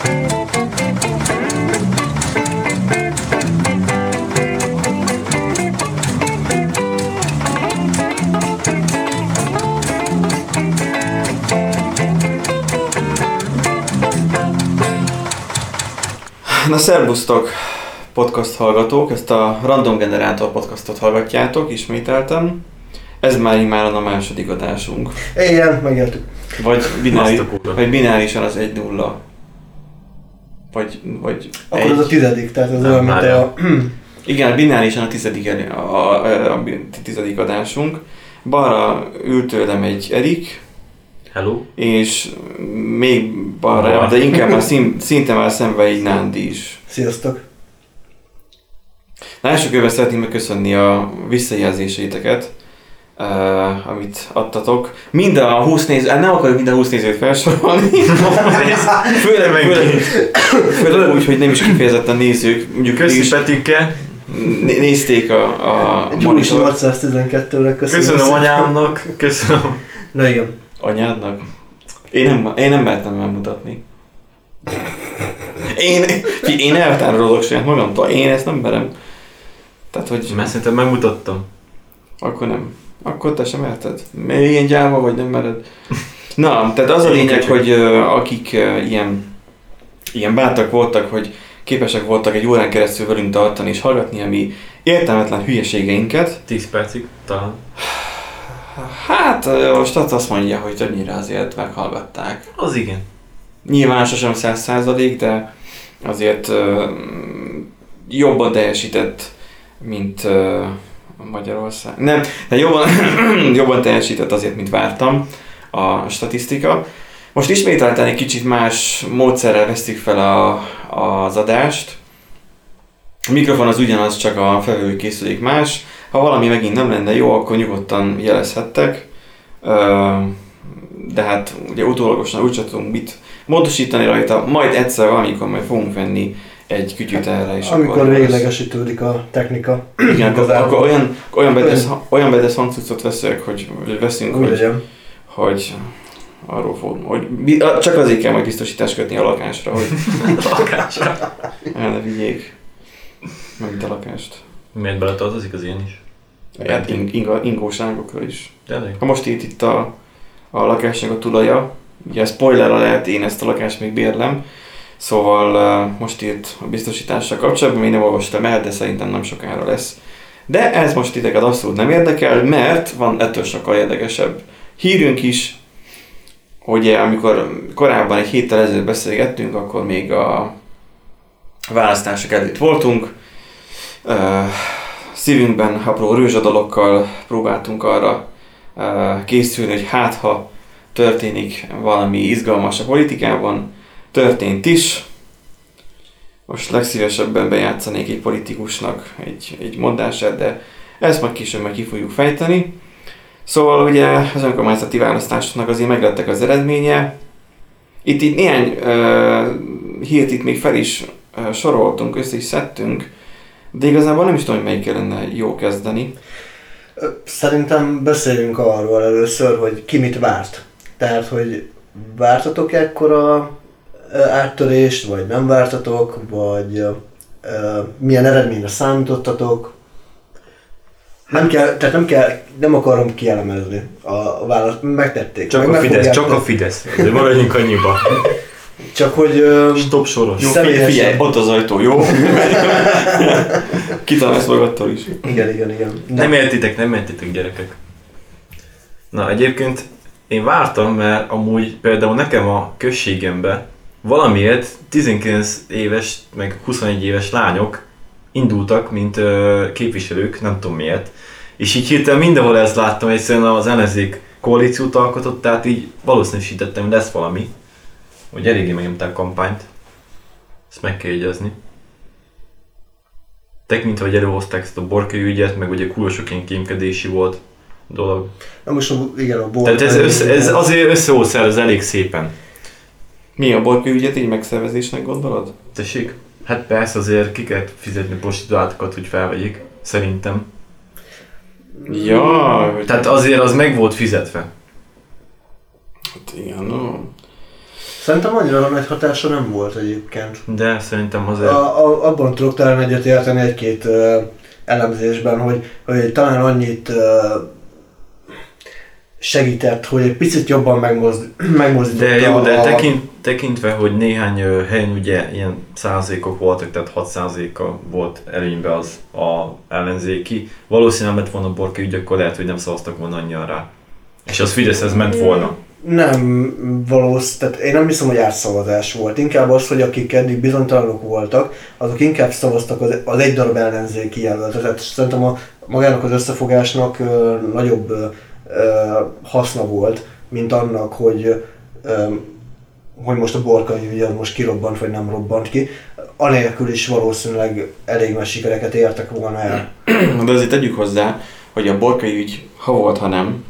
Na szerbusztok podcast hallgatók, ezt a Random Generator podcastot hallgatjátok, ismételtem. Ez már immáron a második adásunk. Igen, megértük. Vagy, binári, vagy binárisan az 1-0. Vagy, vagy Akkor egy. az a tizedik, tehát az olyan, mint a... Igen, binárisan a tizedik, a, a, a, a tizedik adásunk. Balra ült tőlem egy Erik, Hello. és még balra, Bal. de inkább már szín, szinte már szembe egy Nándi is. Sziasztok. Na, első körben szeretném megköszönni a visszajelzéseiteket, uh, amit adtatok. Mind a 20 néző, hát nem akarjuk minden 20 nézőt felsorolni. főleg, főleg, főleg úgy, hogy nem is kifejezetten nézők, mondjuk Köszi Petike. né- nézték a, a monitort. 812-re köszönöm. Köszönöm anyámnak. Köszönöm. Na igen. anyádnak. Én nem, én nem mertem megmutatni. Én, én eltárolok saját magamtól, én ezt nem merem. Tehát, hogy Mert szerintem megmutattam. akkor nem. Akkor te sem merted. Mert ilyen gyáva vagy, nem mered. Na, tehát az a Én lényeg, hogy akik ilyen, ilyen bátrak voltak, hogy képesek voltak egy órán keresztül velünk tartani és hallgatni a mi értelmetlen hülyeségeinket, 10 percig talán. hát stat azt mondja, hogy többnyire azért meghallgatták. Az igen. Nyilván sosem száz százalék, de azért ö, jobban teljesített, mint Magyarország. Nem, de jobban, jobban teljesített azért, mint vártam a statisztika. Most ismételten egy kicsit más módszerrel vesztük fel a, az adást. A mikrofon az ugyanaz, csak a felvevő készülék más. Ha valami megint nem lenne jó, akkor nyugodtan jelezhettek. De hát ugye utólagosan úgy tudunk mit módosítani rajta, majd egyszer valamikor majd fogunk venni egy kütyüt erre, és Amikor véglegesítődik a technika. igen, akkor, akkor olyan, olyan bedesz, olyan bedesz hangcuccot veszek, hogy veszünk, Úgy hogy, legyen. hogy arról fog, hogy csak azért kell majd biztosítást kötni a lakásra, hogy Lakásra. el ne vigyék meg a lakást. Miért beletartozik az ilyen is? Hát ing, inga, ingóságokra is. Tényleg? Ha most itt, itt a, a lakásnak a tulaja, ugye spoiler lehet, én ezt a lakást még bérlem, szóval most írt a biztosítással kapcsolatban, még nem olvastam el, de szerintem nem sokára lesz. De ez most titeket abszolút nem érdekel, mert van ettől sokkal érdekesebb hírünk is, hogy amikor korábban egy héttel ezelőtt beszélgettünk, akkor még a választások előtt voltunk. Szívünkben apró rőzsadalokkal próbáltunk arra készülni, hogy hát ha történik valami izgalmas a politikában, történt is. Most legszívesebben bejátszanék egy politikusnak egy, egy mondását, de ezt majd később meg ki fogjuk fejteni. Szóval ugye az önkormányzati választásoknak azért meglettek az eredménye. Itt, itt néhány uh, hírt itt még fel is uh, soroltunk, össze is szedtünk, de igazából nem is tudom, hogy melyikkel lenne jó kezdeni. Ö, Szerintem beszéljünk arról először, hogy ki mit várt. Tehát, hogy vártatok ekkora ö, áttörést, vagy nem vártatok, vagy milyen eredményre számítottatok. Nem kell, tehát nem kell, nem akarom kielemezni a, választ, megtették. Csak meg a Fidesz, csak a. Fidesz. De maradjunk annyiba. Csak hogy ö, Stop soros. Jó, Személyesen. figyelj, ott az ajtó, jó? Kitalálsz magadtól is. igen, igen, igen. Nem értitek, nem értitek gyerekek. Na egyébként én vártam, mert amúgy például nekem a községembe valamiért 19 éves, meg 21 éves lányok indultak, mint ö, képviselők, nem tudom miért. És így hirtelen mindenhol ezt láttam, egyszerűen az ellenzék koalíciót alkotott, tehát így valószínűsítettem, hogy lesz valami. Hogy eléggé megnyomták a kampányt. Ezt meg kell jegyezni. Tek, mint hogy előhozták ezt a borkai ügyet, meg ugye kurva sok ilyen kémkedési volt dolog. Na most a- igen, a bor. Tehát ez, össze, ez azért össze volt szervez elég szépen. Mi a borkő ügyet így megszervezésnek gondolod? Tessék? Hát persze azért ki kell fizetni prostituáltakat, hogy felvegyék. Szerintem. Ja, Tehát azért az meg volt fizetve. hát igen, no. Szerintem annyira nagy hatása nem volt egyébként. De szerintem azért... A, a, abban tudok talán egyet érteni egy-két uh, elemzésben, hogy, hogy talán annyit uh, segített, hogy egy picit jobban megmozd, megmozdította De jó, de a... tekint, tekintve, hogy néhány helyen ugye ilyen százalékok voltak, tehát 6 százaléka volt előnybe az a ellenzéki. Valószínűleg lett volna Borka ügy, akkor lehet, hogy nem szavaztak volna annyian rá. És az Fideszhez ment volna. Nem valósz, tehát én nem hiszem, hogy átszavazás volt. Inkább az, hogy akik eddig bizonytalanok voltak, azok inkább szavaztak az, az egy darab ellenzéki jelöltet. Tehát szerintem a, magának az összefogásnak ö, nagyobb ö, haszna volt, mint annak, hogy hogy most a borkai ügy az most kirobbant, vagy nem robbant ki. Anélkül is valószínűleg elég nagy sikereket értek volna el. De azért tegyük hozzá, hogy a borkai ügy, ha volt, ha nem,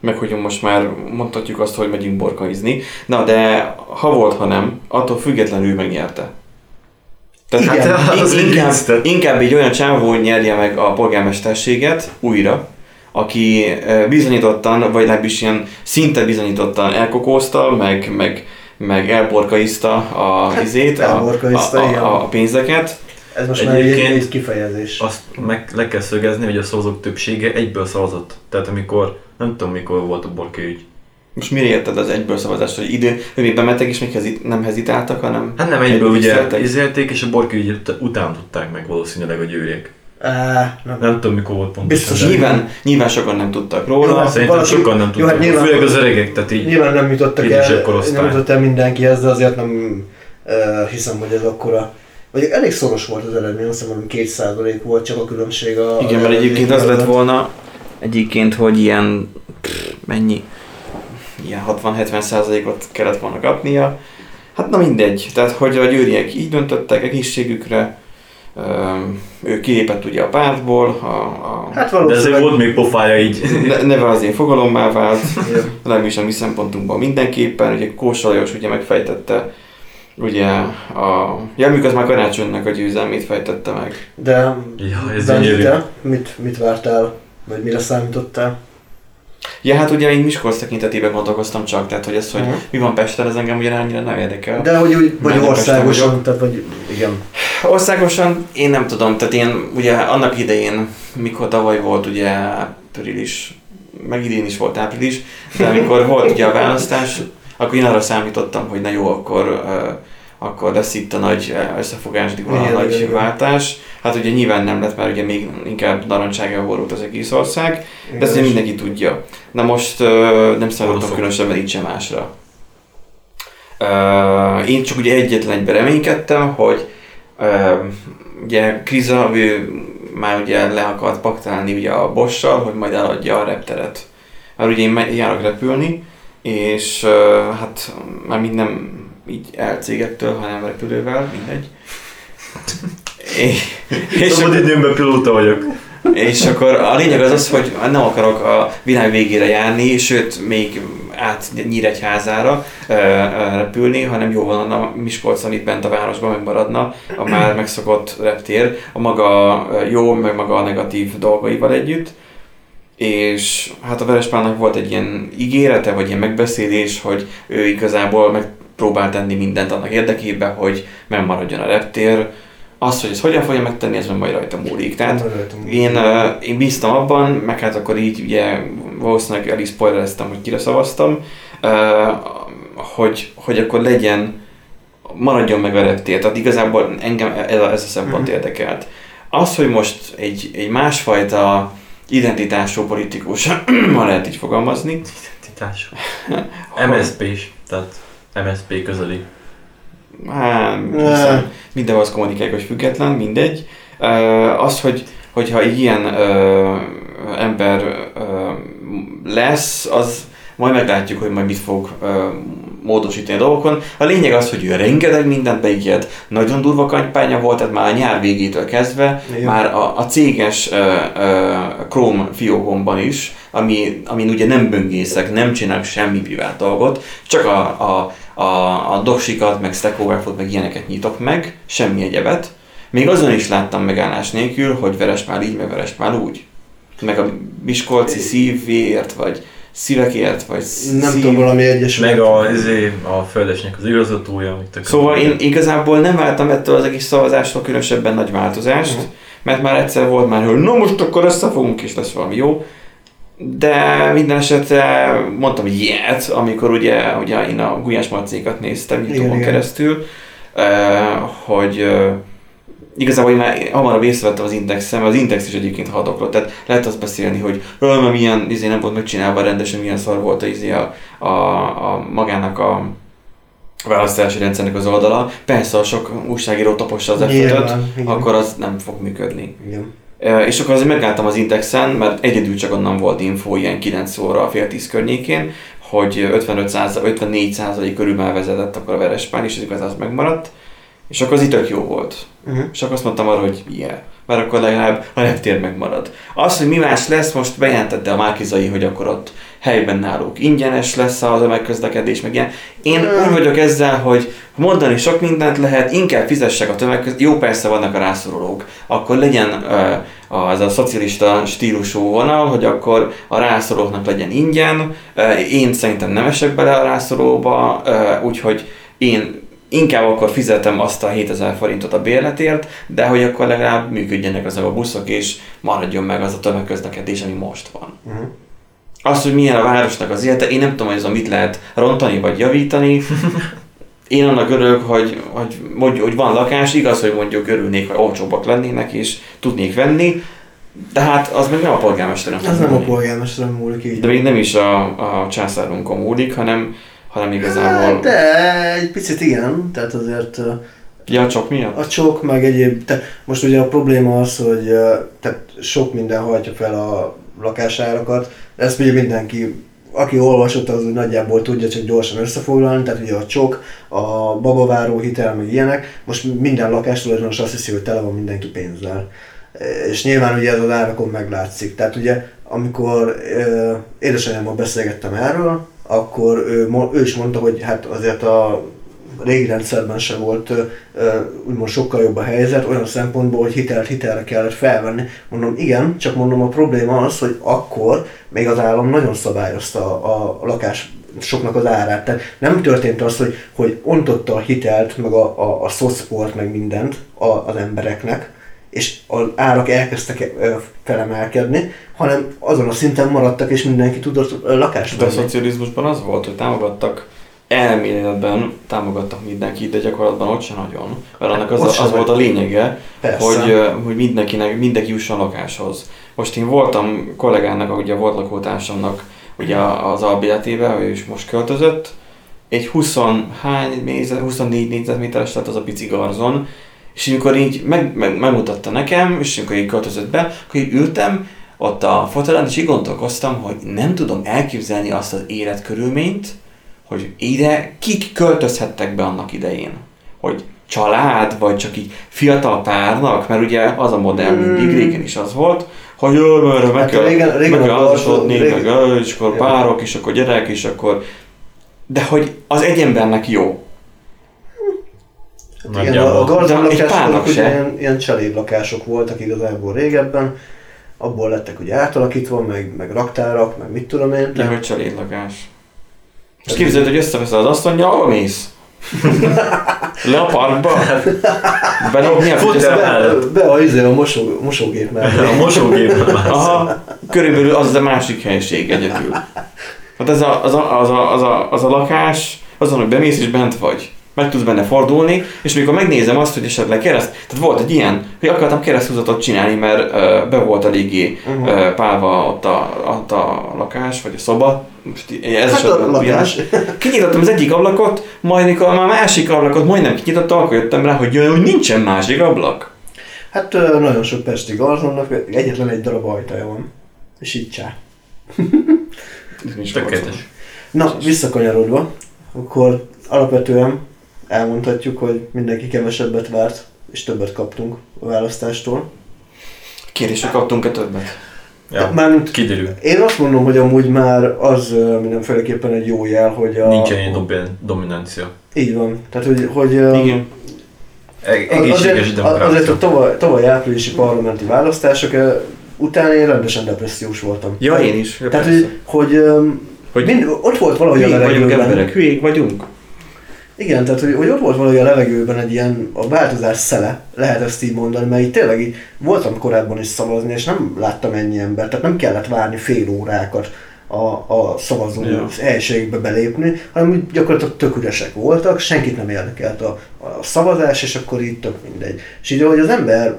meg hogy most már mondhatjuk azt, hogy megyünk borkaizni, na de ha volt, ha nem, attól függetlenül megnyerte. Tehát Igen. hát, az inkább, inkább egy olyan csávó nyerje meg a polgármesterséget újra, aki bizonyítottan, vagy legalábbis ilyen szinte bizonyítottan elkokózta, meg, meg, meg elborkaizta a Hát, izét, a, elborkaizta, a, igen. a, a pénzeket. Ez most már egy, Egyébként- egy kifejezés. Azt meg le kell szögezni, hogy a szavazók többsége egyből szavazott. Tehát amikor, nem tudom mikor volt a Borka ügy. Most mire érted az egyből szavazást, hogy idő, hogy még bementek és még hezit, nem hezitáltak, hanem Hát nem egyből ugye Tiszteltek. izélték, és a Borka ügy ut- után tudták meg valószínűleg a győriek. Nem. Nem tudom mikor volt pontosan. Biztos, de- nyilván, nyilván sokan nem tudtak róla. Jó, hát- Szerintem valaki- sokan nem Jó, tudták. hát nyilván- Főleg az öregek, tehát így. Nyilván nem jutottak el, korosztály. nem jutott el mindenkihez, de azért nem uh, hiszem, hogy ez akkora... Vagy elég szoros volt az eredmény, azt hiszem, két százalék volt csak a különbség a... Igen, mert egyébként az lett volna, egyébként, hogy ilyen, pff, mennyi, ilyen 60-70 százalékot kellett volna kapnia. Hát na mindegy, tehát hogy a győriek így döntöttek egészségükre, ő kilépett ugye a pártból, a, a Hát De valószínűleg... ezért volt még pofája így. ne- neve azért fogalommá vált, legalábbis a mi szempontunkban mindenképpen, ugye Kósa Lajos ugye megfejtette, ugye a, ja, amikor az már karácsonynak a győzelmét fejtette meg. De Ja, ez Dani, gyönyörű. te mit, mit vártál? Vagy mire számítottál? Ja, hát ugye én Miskolc tekintetében gondolkoztam csak, tehát hogy ez, hogy Mhm. mi van Pesten, ez engem ugye annyira nem érdekel. De... Hogy úgy, vagy országosan, tehát vagy igen. Országosan én nem tudom, tehát én ugye annak idején, mikor tavaly volt ugye április, meg idén is volt április, de amikor volt ugye a választás, akkor én arra számítottam, hogy na jó, akkor, uh, akkor lesz itt a nagy uh, összefogás, a nagy igen, váltás. Hát ugye nyilván nem lett, mert ugye még inkább narancsága borult az egész ország, de ezt mindenki tudja. Na most uh, nem Oroszok. különösebben így sem másra. Uh, én csak ugye egyetlen egyben reménykedtem, hogy uh, ugye Kriza, ő már ugye le akart paktálni ugye a Bossal, hogy majd eladja a repteret. Mert ugye én járok repülni, és uh, hát már mind nem így elcégektől, hanem repülővel, mindegy. és, és, Szabad akkor, időmben pilóta vagyok. és akkor a lényeg az az, hogy nem akarok a világ végére járni, sőt még át Nyíregyházára ö, ö, repülni, hanem jó van a Miskolcon itt bent a városban megmaradna a már megszokott reptér, a maga jó, meg maga a negatív dolgaival együtt. És hát a Verespálnak volt egy ilyen ígérete, vagy ilyen megbeszélés, hogy ő igazából megpróbál tenni mindent annak érdekében, hogy megmaradjon a reptér. Az, hogy ezt hogyan fogja megtenni, ez meg majd rajta múlik. Tehát Nem én, én bíztam abban, meg hát akkor így ugye valószínűleg el is spoilereztem, hogy kire szavaztam, hogy, hogy akkor legyen, maradjon meg a reptér. Tehát igazából engem ez a, ez a szempont Mhm. érdekelt. Az, hogy most egy, egy másfajta identitású politikus, ma lehet így fogalmazni, Titás. hogy- MSP is. Tehát MSP közeli. Hát, mindenhol azt kommunikálják, hogy független, mindegy. Uh, az, hogy, hogyha ilyen uh, ember uh, lesz, az majd meglátjuk, hogy majd mit fog uh, módosítani a dolgokon. A lényeg az, hogy ő rengeteg mindent beígért, nagyon durva kampánya volt, tehát már a nyár végétől kezdve, Igen. már a, a céges uh, uh, Chrome fiókomban is, ami, amin ugye nem böngészek, nem csinálok semmi privát dolgot, csak a, a, a, a doksikat, meg Stack Overflow-t, meg ilyeneket nyitok meg, semmi egyebet. Még azon is láttam megállás nélkül, hogy Verespál így, meg Verespál úgy. Meg a Miskolci szívért, vagy szívekért, vagy Nem szív... tudom, valami egyesület. Meg a, izé, a földesnek az igazgatója, amit Szóval én igazából nem vártam ettől az egész szavazástól különösebben nagy változást, Mhm. mert már egyszer volt már, hogy na most akkor összefogunk és lesz valami jó. De minden esetre mondtam hogy ilyet, amikor ugye, ugye én a Gulyás Marcékat néztem Youtube-on keresztül, eh, hogy eh, igazából én már hamarabb észrevettem az indexem, az index is egyébként hadoklott, tehát lehet azt beszélni, hogy "Ö, mert milyen izé nem volt megcsinálva rendesen, milyen szar volt a, izé a, a, a magának a választási rendszernek az oldala. Persze, ha sok újságíró tapossa az f akkor az nem fog működni. Igen. És akkor azért megálltam az indexen, mert egyedül csak onnan volt info ilyen 9 óra, fél 10 környékén, hogy 55 54 százalék körül már vezetett akkor a Verespán, és ez igazán az megmaradt. És akkor az itt tök jó volt. Uh-huh. És akkor azt mondtam arra, hogy yeah, mert akkor legalább a reptér megmarad. Az, hogy mi más lesz, most bejelentette a Márkizai, hogy akkor ott helyben náluk ingyenes lesz az tömegközlekedés, meg ilyen. Én úgy vagyok ezzel, hogy mondani sok mindent lehet, inkább fizessek a tömegközlekedés. Jó, persze vannak a rászorulók. Akkor legyen az a szocialista stílusú vonal, hogy akkor a rászorulóknak legyen ingyen. Én szerintem nem esek bele a rászorulóba, úgyhogy én inkább akkor fizetem azt a 7000 forintot a bérletért, de hogy akkor legalább működjenek azok a buszok, és maradjon meg az a tömegközlekedés, ami most van. Uh-huh. Az, hogy milyen a városnak az élete, én nem tudom, hogy ez a mit lehet rontani vagy javítani. Én annak örülök, hogy, hogy, hogy, hogy van lakás, igaz, hogy mondjuk örülnék, ha olcsóbbak lennének, és tudnék venni, de hát az meg nem a polgármesteren fog Ez nem a múlni. polgármesteren múlik így. De még nem is a, a császárunkon múlik, hanem, hanem igazából... Hát, de egy picit igen, tehát azért Ja, csak miatt? a csok, meg egyéb, te, most ugye a probléma az, hogy tehát sok minden hajtja fel a lakásárakat, ezt ugye mindenki, aki olvasott, az nagyjából tudja csak gyorsan összefoglalni, tehát ugye a csok, a babaváró hitel, meg ilyenek, most minden lakástulajdonos azt hiszi, hogy tele van mindenki pénzzel. És nyilván ugye ez az árakon meglátszik. Tehát ugye, amikor ö, édesanyámmal beszélgettem erről, akkor ő, ő is mondta, hogy hát azért a régi rendszerben sem volt úgymond sokkal jobb a helyzet, olyan szempontból, hogy hitelt hitelre kellett felvenni. Mondom, igen, csak mondom a probléma az, hogy akkor még az állam nagyon szabályozta a, a lakás soknak az árát. Tehát nem történt az, hogy, hogy ontotta a hitelt, meg a, a, a szocport, meg mindent a, az embereknek, és az árak elkezdtek felemelkedni, hanem azon a szinten maradtak, és mindenki tudott lakást De a venni. szocializmusban az volt, hogy támogattak elméletben támogattak mindenkit, de gyakorlatban ott sem nagyon. Mert annak az, Ott a, sem az volt a lényege, Persze. hogy, hogy mindenkinek, mindenki jusson lakáshoz. Most én voltam kollégának, ugye volt lakótársamnak ugye az albéletébe, ő is most költözött, egy 20 hány négyzet, 24 négyzetméteres lett az a pici garzon, és amikor így meg, meg, megmutatta nekem, és amikor így költözött be, akkor így ültem ott a fotelen, és így gondolkoztam, hogy nem tudom elképzelni azt az életkörülményt, hogy ide kik költözhettek be annak idején. Hogy család, vagy csak így fiatal párnak, mert ugye az a modell mindig, Hmm. régen is az volt, hogy jó, mert meg Hát kell, régen- régen meg kell házasodni, régen- meg és akkor párok, és akkor gyerek, és akkor... De hogy az egy embernek jó. Hát igen, a, a garzon lakások ugye ilyen, ilyen családlakások voltak igazából régebben, abból lettek ugye átalakítva, meg, meg raktárak, meg mit tudom én. De hogy csalédlakás. Most képzeld, hogy összeveszel az asszonyja, ahol mész? Le a parkba? Belopni a fitness be, be a, izé, a mosó, mosógép mellé. A mosógépben látsz. Aha, körülbelül az a másik helység egyedül. Hát ez a, az, a, az, a, az, a, az a lakás, azon, hogy bemész és bent vagy. Meg tudsz benne fordulni, és mikor megnézem azt, hogy esetleg kereszt, tehát volt egy ilyen, hogy akartam kereszthúzatot csinálni, mert uh, be volt eléggé Mhm. uh, pálva ott a, ott a lakás, vagy a szoba. Most ez Hát a lakás. Kinyitottam az egyik ablakot, majd mikor már a másik ablakot majdnem kinyitottam, akkor jöttem rá, hogy jaj, hogy nincsen másik ablak. Hát ö, nagyon sok pesti garzonnak egyetlen egy darab ajtaja van. És így csá. Tökéletes. Na, visszakanyarodva, akkor alapvetően elmondhatjuk, hogy mindenki kevesebbet várt, és többet kaptunk a választástól. Kérdésre kaptunk-e többet? Ja, Mármint kiderül. én azt mondom, hogy amúgy már az mindenféleképpen egy jó jel, hogy a... Nincsen ilyen domin- dominancia. Így van. Tehát, hogy, hogy Igen. Az- Egészséges azért, azért a demokrácia. tavaly, tavaly áprilisi parlamenti választások ö, utána én rendesen depressziós voltam. Ja, én is. Tehát, persze. hogy, hogy, hogy mind, ott volt valahogy a hülyék vagyunk levegőben. emberek, hülyék vagyunk. Igen, tehát hogy, hogy ott volt valahogy a levegőben egy ilyen a változás szele, lehet ezt így mondani, mert így tényleg így voltam korábban is szavazni, és nem láttam ennyi embert, tehát nem kellett várni fél órákat a, a szavazó Ja. helységbe belépni, hanem úgy gyakorlatilag tök üresek voltak, senkit nem érdekelt a, a szavazás, és akkor így tök mindegy. És így, hogy az ember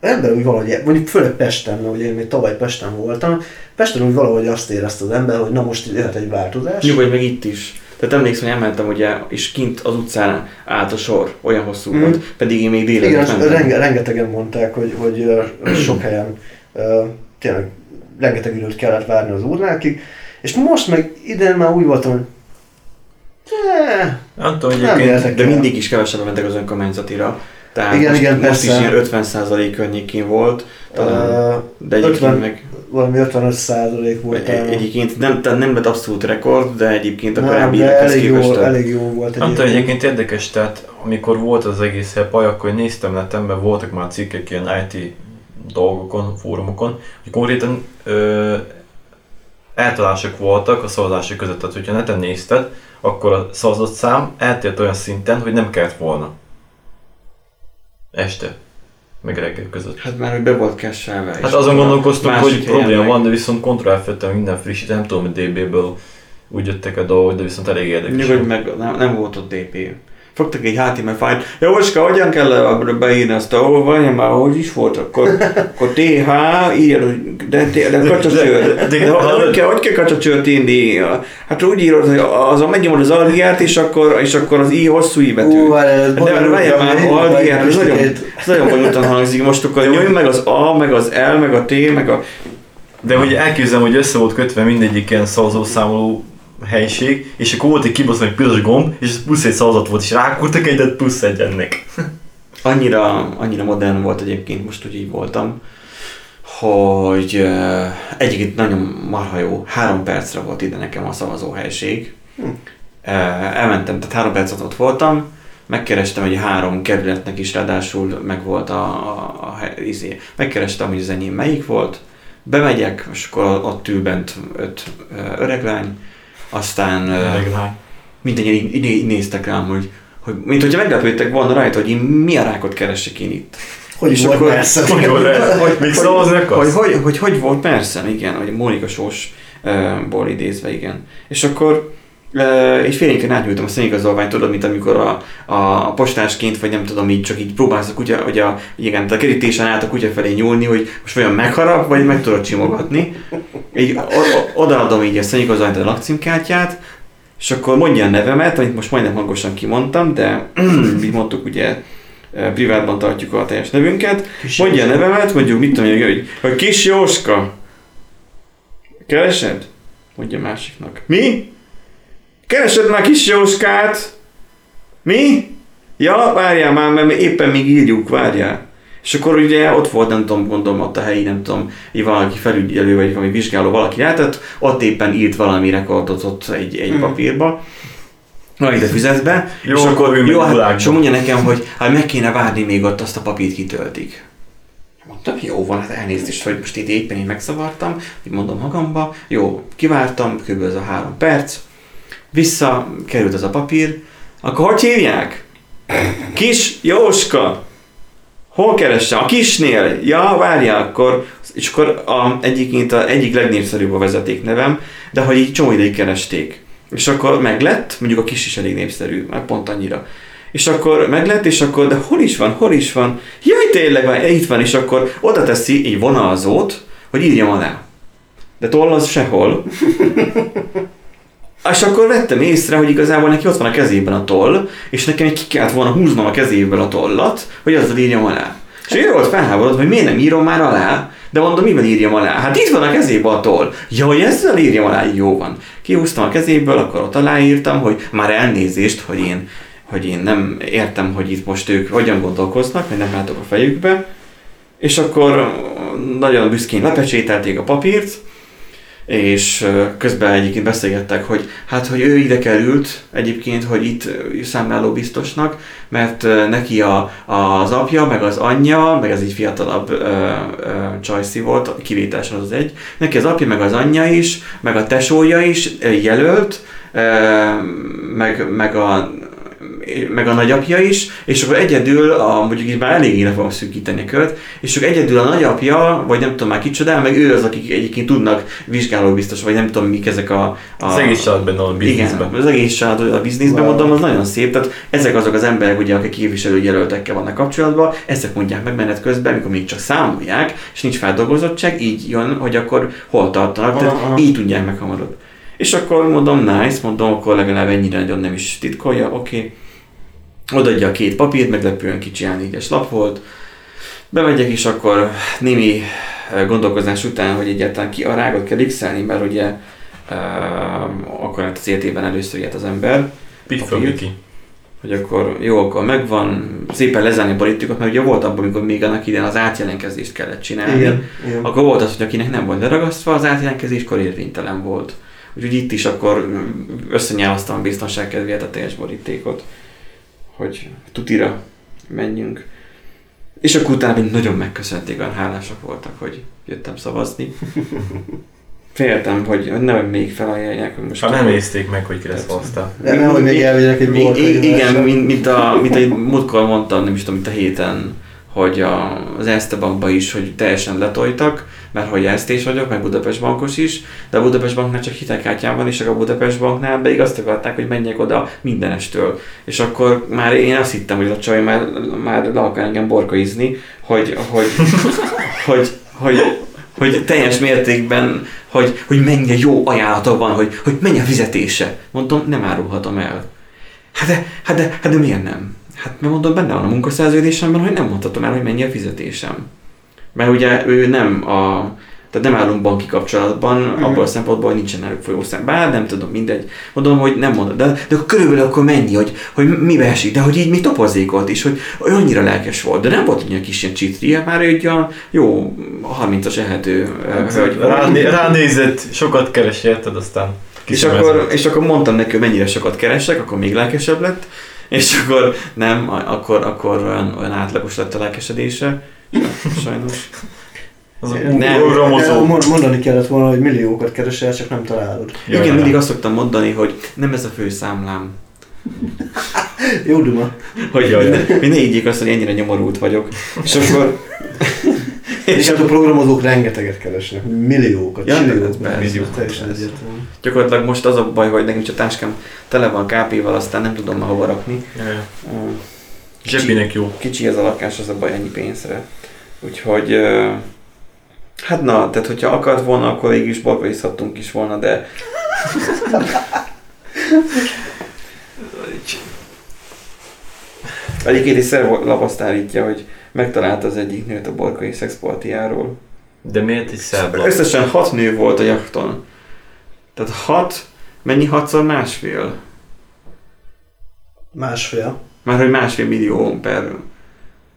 az ember úgy valahogy, mondjuk főleg Pesten, ugye én még tavaly Pesten voltam, Pesten úgy valahogy azt érezte az ember, hogy na most jöhet egy változás. Nyugodj meg itt is. Tehát emlékszem, hogy elmentem ugye, és kint az utcán állt a sor, olyan hosszú Mm. volt, pedig én még Igen, délelőtt ezt mentem. renge, rengetegen mondták, hogy, hogy sok helyen tényleg rengeteg időt kellett várni az urnákig, és most meg idén már úgy voltam, hogy eh, Nem tudom, nem egyébként értek De mindig is kevesebben mentek az önkormányzatira. Tehát Igen, most, igen, most is ilyen 50% környékén volt, talán. Ö, de egyébként 50 meg valami 55 százalék volt. egy- egyébként nem, tehát nem lett abszolút rekord, de egyébként a nem, korábbi évekhez elég képest jó, több. elég jó volt Nem tudom, egyébként. egyébként érdekes, tehát amikor volt az egész hepaj, akkor néztem netemben, voltak már cikkek ilyen IT dolgokon, fórumokon, hogy konkrétan ö, eltalások voltak a szavazások között. Tehát, hogyha neten nézted, akkor a szavazott szám eltért olyan szinten, hogy nem kellett volna. Este. Meg reggel között. Hát már hogy be volt kesselve. Hát azon gondolkoztunk, hogy probléma meg- van, de viszont f minden frissít, nem tudom, hogy DB-ből úgy jöttek a dolgok, de viszont elég érdekes. Nyugodj meg, nem, nem volt ott DP. Fogtak egy HTML fájlt. Jóska, hogyan kell beírni azt, ahol vagy, már hogy is volt, akkor, akkor TH, írjad, hogy de, de, de kacsacsőr. de- hogy kell, hogy kell kacsacsőrt írni? Hát úgy írod, hogy az a megnyomod az algiát, és akkor, és akkor az I hosszú I betű. Ú, De várjál már, algiát, ez nagyon, ez nagyon bonyolultan hangzik. Most akkor nyomj meg az A, meg az L, meg a T, meg a... De hogy elképzelem, hogy össze volt kötve mindegyik ilyen szavazószámoló helység, és akkor volt egy kibaszott egy piros gomb, és ez plusz egy szavazat volt, és rákurtak egyet plusz egy ennek. Annyira, annyira modern volt egyébként, most úgy így voltam, hogy uh, egyébként nagyon marha jó, három percre volt ide nekem a szavazóhelység. Hm. Uh, elmentem, tehát három percet ott voltam, megkerestem, hogy három kerületnek is ráadásul meg volt a, a, a hely- izé. Megkerestem, hogy az enyém melyik volt, bemegyek, és akkor ott ül bent öt uh, öreglány, aztán uh, mindenki így, így, így néztek rám, hogy, hogy mint hogyha meglepődtek volna rajta, hogy én mi a rákot keresek én itt. Hogy És volt akkor- messze? Hogy? Hogy, Még hogy, szavazni hogy, akarsz? hogy, hogy, hogy volt, persze, igen, hogy Mónika Sós-ból idézve, igen. És akkor és félénken átnyújtam a személyigazolványt, tudod, mint amikor a, a, postásként, vagy nem tudom, így csak így próbálsz a kutya, hogy a, igen, a kerítésen át a kutya felé nyúlni, hogy most vajon megharap, vagy meg tudod csimogatni. Így odaadom így a személyigazolványt a lakcímkártyát, és akkor mondja a nevemet, amit most majdnem hangosan kimondtam, de mi mondtuk ugye, privátban tartjuk a teljes nevünket. Mondja a nevemet, mondjuk mit tudom hogy, hogy kis Jóska. Keresed? Mondja másiknak. Mi? Keresed már kis Jóskát? Mi? Ja, várjál már, mert éppen még írjuk, várjál. És akkor ugye ott volt, nem tudom, gondolom ott a helyi, nem tudom, így valaki felügyelő, vagy valami vizsgáló valaki lehetett, ott éppen írt valami rekordot ott egy, egy Hmm. papírba, valamit a füzetbe, Jó, és akkor, jó, hát, és mondja nekem, hogy hát meg kéne várni, még ott azt a papírt kitöltik. Mondtam, jó van, hát elnézést, hogy most itt éppen én megszavartam, így mondom magamba, jó, kivártam, kb. ez a három perc, vissza került az a papír, akkor hogy hívják? Kis Jóska! Hol keressem? A kisnél? Ja, várjál, akkor, és akkor a, egyikként a egyik legnépszerűbb a vezetéknevem, de hogy így csomó ideig keresték. És akkor meglett, mondjuk a kis is elég népszerű, már pont annyira. És akkor meglett, és akkor, de hol is van, hol is van? Jaj, tényleg van, itt van, és akkor oda teszi egy vonalzót, hogy írjam alá. De toll az sehol. És akkor vettem észre, hogy igazából neki ott van a kezében a toll, és nekem ki kellett volna húznom a kezéből a tollat, hogy azzal írjam alá. És ő volt felháborodva, hogy miért nem írom már alá, de mondom, mivel írjam alá? Hát itt van a kezében a toll. Ja, hogy ezzel írjam alá, jó van. Kihúztam a kezéből, akkor ott aláírtam, hogy már elnézést, hogy én, hogy én nem értem, hogy itt most ők hogyan gondolkoznak, mert nem látok a fejükbe. És akkor nagyon büszkén lepecsételték a papírt, és közben egyébként beszélgettek, hogy hát, hogy ő ide került egyébként, hogy itt számláló biztosnak, mert neki a, az apja, meg az anyja, meg ez egy fiatalabb ö, csajszi volt, kivételesen az az egy, neki az apja, meg az anyja is, meg a tesója is jelölt, ö, meg, meg a meg a nagyapja is, és akkor egyedül, a, mondjuk itt már eléggé le fogom szűkíteni a kört, és akkor egyedül a nagyapja, vagy nem tudom már kicsoda, meg ő az, akik egyébként tudnak vizsgáló biztos, vagy nem tudom mik ezek a... a Az egész család benne a bizniszben. Igen, az egész család a bizniszben, Wow. mondom, az nagyon szép, tehát ezek azok az emberek, ugye, akik képviselőjelöltekkel vannak kapcsolatban, ezek mondják meg menet közben, amikor még csak számolják, és nincs feldolgozottság, így jön, hogy akkor hol tartanak, Aha, tehát aha. így tudják meg hamarabb. És akkor mondom, nice, mondom, akkor legalább ennyire nagyon nem is titkolja, oké. Okay. Odaadja a két papírt, meglepően kicsi A4-es lap volt. Bemegyek, és akkor némi eh, gondolkozás után, hogy egyáltalán ki a rágot kell x mert ugye uh, akkor hát az életében először ilyet az ember. Miki. hogy akkor jó, akkor megvan, szépen lezárni a politikot, mert ugye volt abban, amikor még annak idején az átjelentkezést kellett csinálni. Igen, igen. Akkor volt az, hogy akinek nem volt leragasztva az átjelentkezéskor érvénytelen volt. Úgyhogy itt is akkor összenyálasztam a biztonság kedvéért a teljes borítékot, hogy tutira menjünk. És akkor utána még nagyon megköszönték, olyan hálásak voltak, hogy jöttem szavazni. Féltem, hogy nehogy még felajánlják, hogy most... Ha nem nézték meg, hogy kire szavaztál. De nem, hogy még elvigyek egy Még- Igen, mint, mint, a, mint egy múltkor mondtam, nem is tudom, mint a héten, hogy a, az Erste Bankba is, hogy teljesen letoltak, mert hogy Erste vagyok, meg Budapest Bankos is, de a Budapest Banknál csak hitelkártyám van, és csak a Budapest Banknál pedig azt akarták, hogy menjek oda mindenestől. És akkor már én azt hittem, hogy a csaj már, már le akar engem borkaizni, hogy, hogy, hogy, hogy, hogy teljes mértékben, hogy, hogy mennyi jó ajánlata van, hogy, hogy mennyi a fizetése. Mondom, nem árulhatom el. Hát de, hát de, hát de miért nem? Hát mert mondom, benne van a munkaszerződésemben, hogy nem mondhatom el, hogy mennyi a fizetésem. Mert ugye ő nem a, tehát nem állunk banki kapcsolatban, Mhm. abból a szempontból, hogy nincsen náluk folyószám. Bár nem tudom, mindegy. Mondom, hogy nem mondod, de, de körülbelül akkor mennyi, hogy, hogy mi esik, de hogy így mi topozékolt is, hogy ő annyira lelkes volt, de nem volt olyan kis ilyen csitria, már ő egy olyan jó 30-as ehető Hát, hölgy volt. Ráné, ránézett, sokat keres, érted, aztán És akkor, és akkor mondtam neki, hogy mennyire sokat keresek, akkor még lelkesebb lett, és akkor nem, akkor, akkor olyan, olyan átlagos lett a lelkesedése, sajnos. az Nem. romozó. mond- mondani kellett volna, hogy milliókat keresel, csak nem találod. Jaj, Igen, nem. mindig azt szoktam mondani, hogy nem ez a fő számlám. Jó duma. Hogy, Jaj, jaj. ne, hogy ne higgyék azt, hogy ennyire nyomorult vagyok. És akkor... És hát a programozók rengeteget keresnek, milliókat, Ja, milliókat. persze, milliókat, teljesen persze. egyértelmű. Gyakorlatilag most az a baj, hogy nekem csak a táskám tele van KP-val, aztán nem tudom már hova rakni. Zsebinek jó. Kicsi ez a lakás, az a baj ennyi pénzre. Úgyhogy... Hát na, tehát hogyha akart volna, akkor végig is balkaizhattunk is volna, de Egyébként egy szervolap azt állítja, hogy megtalálta az egyik nőt a borkai szexpartiáról. De miért egy szerb lap? Összesen hat nő volt a jachton. Tehát hat, mennyi hatszor másfél? Másfél. Már hogy másfél millió per,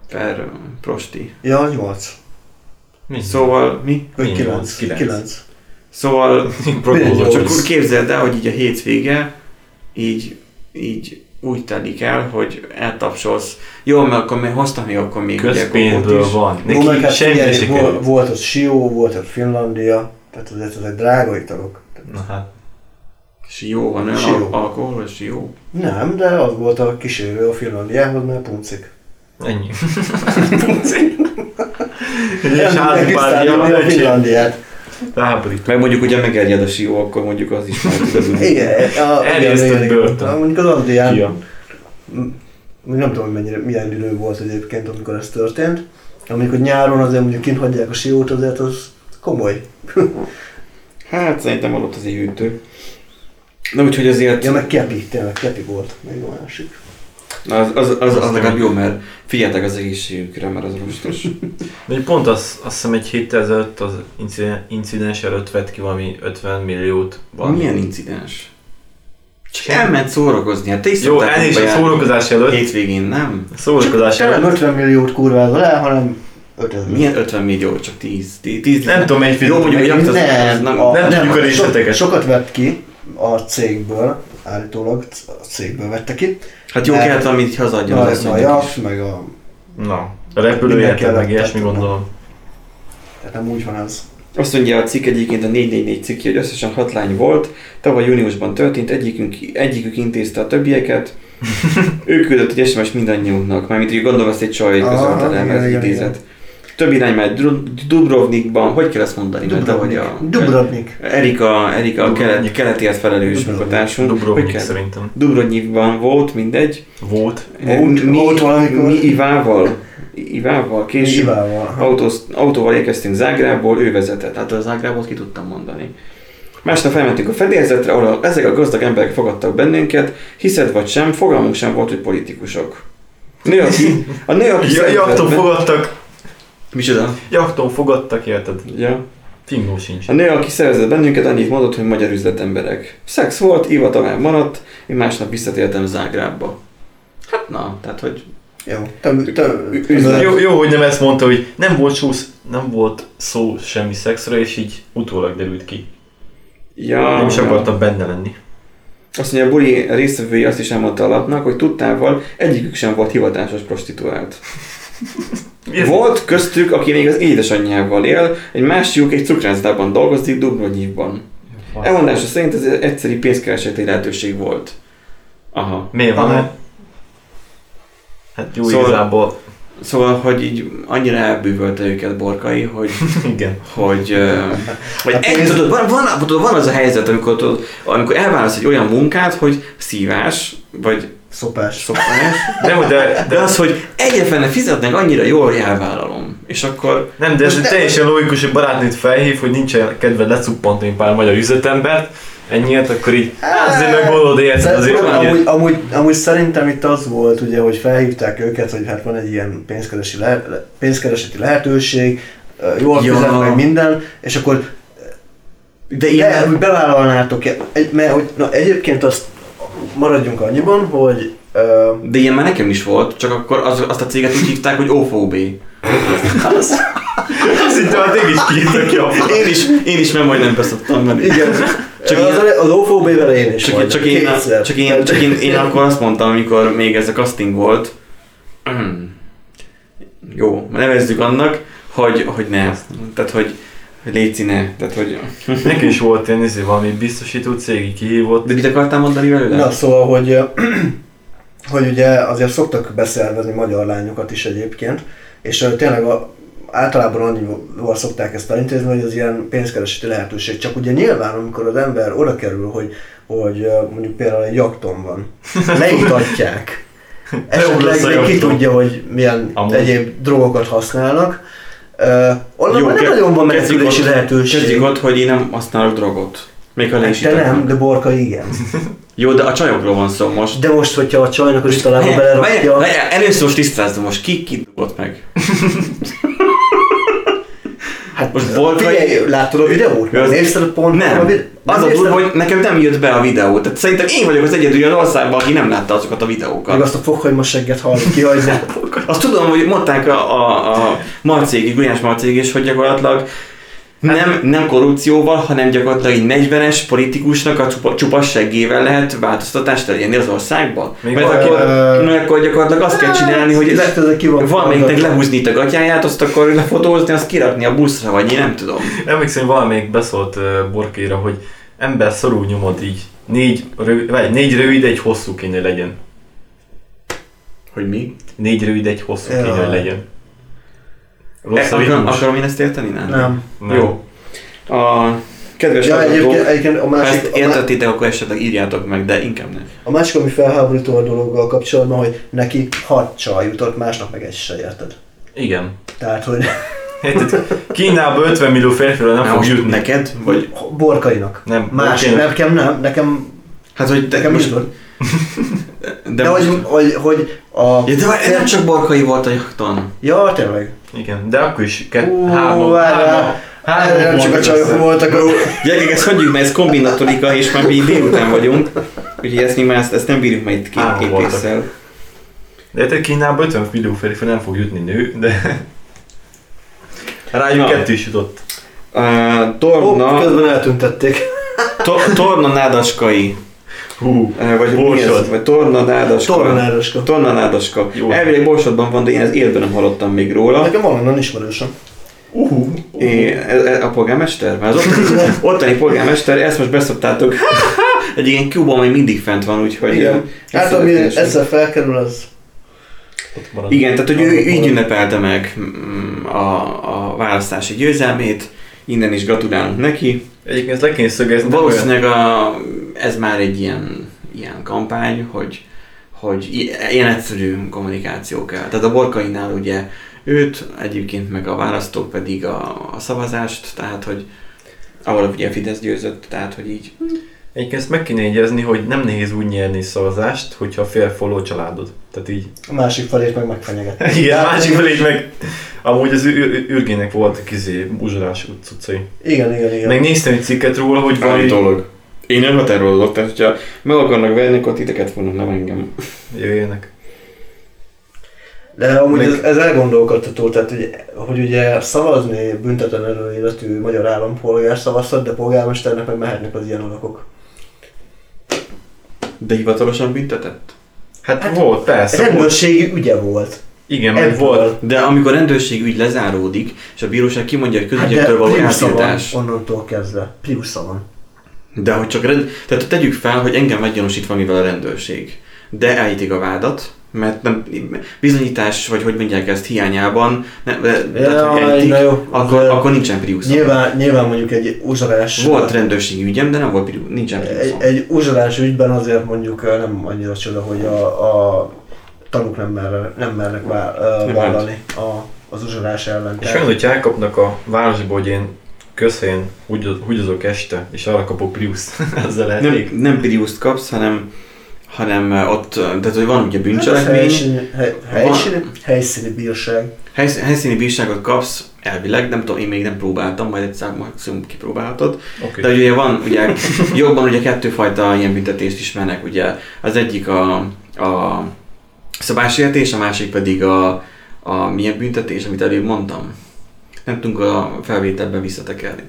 per prosti. Ja, nyolc. Mi? Szóval mi? Mi kilenc. nyolc? Kilenc. Kilenc. Szóval csak úgy képzeld el, hogy így a hétvége így, így úgy telik el, hogy eltapsolsz. Jó, mert akkor még hoztam még akkor még ugye Közpénzből van. Neki hát semmi figyelj, se vol- kerül. volt ott Sió, volt ott Finlandia, tehát azért ezek drága italok. Na hát. Sió, van olyan Sió. al- alkohol, vagy Sió? Nem, de az volt a kísérő a Finlandiához, mert puncik. Ennyi. Egy Nem házi tudják párja, kiszállítani a egy Finlandiát. Rábodik. Meg mondjuk ugye megerjed a Sió, akkor mondjuk az is már tudod. Igen, a, igen, börtön. Mondjuk az Adrián, Ja. m- nem tudom, hogy mennyire, milyen idő volt egyébként, amikor ez történt. Amikor nyáron azért mondjuk kint hagyják a siót, azért az komoly. Hát szerintem alatt az egy hűtő. Na úgyhogy azért Ja, meg kepi, tényleg kepi volt, még a másik. Na, az, az, az, az legalább nem. jó, mert figyeltek az egészségükre, mert az rostos. De egy pont az, azt hiszem egy héttel ezelőtt az incidens, előtt vett ki valami 50 milliót. Valami. Milyen incidens? Csak elment szórakozni, hát te is Jó, szoktál elnézést a szórakozás előtt. Hétvégén, nem? A szórakozás Csak nem előtt. 50 milliót kurvázol el, hanem 5000. Milyen 50 millió? Csak 10. 10, 10 Nem tudom, melyik Jó, mondjuk, hogy Nem, az- az nem, nem- a, nem nem, tudjuk a részleteket. so, sokat vett ki a cégből, állítólag a cégből vette ki. Hát jó kellett, amit hazadjon az ez a asszonynak jav, is. meg a... Na, a kellett meg ilyesmi gondolom. Tehát nem úgy van ez. Azt mondja a cikk egyébként a 444 cikkje, hogy összesen hat lány volt, tavaly júniusban történt, egyikünk, egyikük intézte a többieket, ő küldött egy SMS mindannyiunknak, mármint hogy gondolom ezt egy csaj közölte igen, mert igen, idézet. Több irány Dru- Dubrovnikban, hogy kell ezt mondani? Mert Dubrovnik. a... Dubrovnik. Erika, Erika a kelet, Dubrovnik. keletiért felelős Dubrovnik. munkatársunk. Hogy Dubrovnik kell? szerintem. Dubrovnikban volt, mindegy. Volt. Volt- mi, volt valamikor. mi Ivával, Ivával, később Ivával. autós, autóval érkeztünk Zágrából, ő vezetett. Hát a Zágrábot ki tudtam mondani. Másnap felmentünk a fedélzetre, ahol ezek a gazdag emberek fogadtak bennünket, hiszed vagy sem, fogalmunk sem volt, hogy politikusok. Nő, aki, a nő, aki Ja, fogadtak. Micsoda? Jakton fogadtak, érted? Ja. Fingó sincs. A nő, aki szervezett bennünket, annyit mondott, hogy magyar üzletemberek. Szex volt, Iva tovább maradt, én másnap visszatértem Zágrábba. Hát na, tehát hogy... Jó. Te, te, Üzlet. Jó, jó, hogy nem ezt mondta, hogy nem volt szó, nem volt szó semmi szexről, és így utólag derült ki. Ja, nem is ja. akartam benne lenni. Azt mondja, a buli résztvevői azt is elmondta a lapnak, hogy tudtával egyikük sem volt hivatásos prostituált. Mi ez? Volt köztük, aki még az édesanyjával él, egy másikuk egy cukrászdában dolgozik Dubrovnikban. Elmondása szerint ez egy egyszerű pénzkereseti lehetőség volt. Aha. Miért van Aha. Hát jó, Szóval- igazából, Szóval, hogy így annyira elbűvölte őket Borkai, hogy, igen. hogy, hogy Hát egy, tudod, van, van, tudod, van az a helyzet, amikor, tudod, amikor elválasz egy olyan munkát, hogy szívás, vagy Szopás. szopás, Nem, de, de de, az, hogy egyetlen fizetnek annyira jól, elvállalom. És akkor nem, de ez ne- teljesen logikus, hogy barátnőt felhív, hogy nincsen kedved lecuppantani pár magyar üzletembert, ennyiért, akkor így, hát azért megoldod, érted, De azért amúgy, amúgy, amúgy, szerintem itt az volt, ugye, hogy felhívták őket, hogy hát van egy ilyen pénzkeresi le, le- pénzkereseti lehetőség, jól Ja. fizet meg minden, és akkor de de, ilyen, hogy bevállalnátok, egy, mert hogy, na, egyébként azt maradjunk annyiban, hogy ö, de ilyen már nekem is volt, csak akkor az, azt a céget úgy hívták, hogy OFOB. Szinte már téged is kiírtak ki Én is, én is nem majdnem beszoktam menni. igen, Csak csak az, az OFOB-vel én is Csak, csak, én, csak, én, csak én, én akkor azt mondtam, amikor még ez a casting volt, jó, nevezzük annak, hogy, hogy ne. Tehát, hogy, hogy léci ne. Tehát, hogy... Neki is volt ilyen izé, valami biztosító cég, így kihívott. De mit akartál mondani velőle? Na szóval, hogy, hogy ugye azért szoktak beszervezni magyar lányokat is egyébként, és tényleg a, általában annyival szokták ezt elintézni, hogy az ilyen pénzkereseti lehetőség. Csak ugye nyilván, amikor az ember oda kerül, hogy, hogy mondjuk például egy jakton van, leítatják, esetleg még ki tudja, hogy milyen Amúgy. egyéb drogokat használnak, uh, onnan Jó, már nem ke- nagyon van menekülési lehetőség. Kezdjük ott, hogy én nem használok drogot. Még ha le is itatnak. nem, de Borka igen. Jó, de a csajokról van szó most. De most, hogyha a csajnak az Várjál, belerakja... várjál, Először most tisztázzam, most ki ki dugott meg? Hát Most Borkai- Figyelj, láttad a videót? Az- Nézted pont? Nem. A vid- Az a durva, hogy nekem nem jött be a videó. Tehát szerintem én vagyok az egyedül olyan országban, aki nem látta azokat a videókat. Meg azt a fokhagymos segget hallani kihagyni. Azt tudom, hogy mondták a, a, a Marcégi, Gulyás Marcégi is, hogy gyakorlatilag nem, nem korrupcióval, hanem gyakorlatilag egy 40-es politikusnak a csupa, csupa seggével lehet változtatást elérni az országban. Még Mert akkor, Ö, akkor gyakorlatilag azt kell csinálni, hogy Lehet, ezek ki van valamelyiknek lehúzni itt a gatyáját, azt akkor lefotózni, azt kirakni a buszra, vagy én nem tudom. Emlékszem, valamelyik beszólt uh, Borkéra, hogy ember szorul nyomod így. Négy, rövid, vagy négy rövid, egy hosszú kéne legyen. Hogy mi? Négy rövid, egy hosszú kéne, Jaj. hogy legyen. Rossz E, a akarom, akarom én ezt érteni? Nem. Nem. Nem. Jó. A kedves Ja, hallgatók, egyébként, egyébként a ha másik, ezt értettétek, akkor esetleg írjátok meg, de inkább nem. a másik, ami felháborító a dologgal kapcsolatban, hogy neki hat csaj jutott, másnak meg egy se érted. Igen. Tehát, hogy Érted? Kínában 50 millió férfira nem Na, fog jutni. neked? Vagy, borkainak. Nem, Más, Borkének. nekem nem, nekem, hát, hogy te nekem most, is tud. de, De, most, hogy, hogy, hogy a... ja, de nem csak Barkai volt a jakton. Ja, tényleg. Igen, de akkor is ke- Ú, három, három, csak a csajok össze. voltak. Gyerekek, ezt hagyjuk, mert ez kombinatorika, és már mi délután vagyunk. Úgyhogy ezt már ezt, ezt nem bírjuk majd itt két képésszel. De érted, Kínában 50 millió férfi nem fog jutni nő, de Rájuk Na. kettő is jutott. Uh, Ó, torna, közben eltüntették. to, torna nádaskai. Hú, vagy Borsod. Vagy torna nádaska. Tornanároska. Torna nádaska. Jó. Elvileg Borsodban van, de én ez életben nem hallottam még róla. Nekem valonnan ismerősöm. uh, É, a polgármester? Mert az ottani, ottani polgármester, ezt most beszoktátok. Egy ilyen kuban még mindig fent van, úgyhogy... Igen. Hát ami egyszer felkerül, az... Igen, tehát hogy ő így ünnepelte meg mm, a, a választási győzelmét, innen is gratulálunk neki. Egyébként ezt le kéne szögezni. Valószínűleg a, ez már egy ilyen, ilyen kampány, hogy, hogy ilyen egyszerű kommunikáció kell. Tehát a Borkainál ugye őt, egyébként meg a választók pedig a, a szavazást, tehát hogy ahol ugye a Fidesz győzött, tehát hogy így. Egyébként ezt meg kéne jegyezni, hogy nem nehéz úgy nyerni szavazást, hogyha fél follow családod. Tehát így. A másik felét meg megfenyeget. Igen, a másik felé meg... Amúgy az ür- ür- ürgének voltak izé, uzsolás cuccai. Igen, igen, igen. Meg néztem egy cikket róla, hogy valami... dolog. Én nem határolódok, tehát hogyha meg akarnak venni, akkor titeket fognak, nem engem. Jöjjenek. De amúgy Meg- ez, ez elgondolkodtató, tehát hogy, hogy ugye szavazni büntetlen előéletű magyar állampolgár szavazhat, de polgármesternek meg mehetnek az ilyen alakok. De hivatalosan büntetett? Hát, hát volt, persze. Volt. Rendőrségi ügye volt. Igen, meg volt. De amikor rendőrség ügy lezáródik, és a bíróság kimondja, hogy Hát közügyektől való Priusza van eltiltás. onnantól kezdve. Priusza van. De hogy csak rend... Tehát tegyük fel, hogy engem meggyanúsít valamivel a rendőrség. De elítik a vádat, mert nem, bizonyítás, vagy hogy mondják ezt hiányában, nem, de, tehát, hogy Jaj, elítik, na jó. akkor, De akkor nincsen Prius. Nyilván, nyilván mondjuk egy uzsolás... Volt rendőrségi ügyem, de nem volt Prius, nincsen Prius. egy, egy uzsolás ügyben azért mondjuk nem annyira csoda, hogy a, a tanúk nem, merre, nem mernek vá, ö, Nem vállalni a, az uzsolás ellen. És olyan, hogy elkapnak a városból, hogy én közhelyen húgyoz- húgyozok este, és arra kapok Prius. Ezzel elég. Nem, nem Prius-t kapsz, hanem, hanem ott, tehát hogy van ugye bűncselekmény, Helyszíni, hely, helyszíni, helyszíni bírság. Helysz- helyszíni bírságot kapsz, elvileg, nem tudom, én még nem próbáltam, majd egyszer maximum kipróbálhatod. Oké. De ugye van, ugye jobban ugye kettőfajta ilyen büntetést ismernek, ugye az egyik a, a szabásértés, a másik pedig a, a milyen büntetés, amit előbb mondtam. Nem tudunk a felvételben visszatekerni.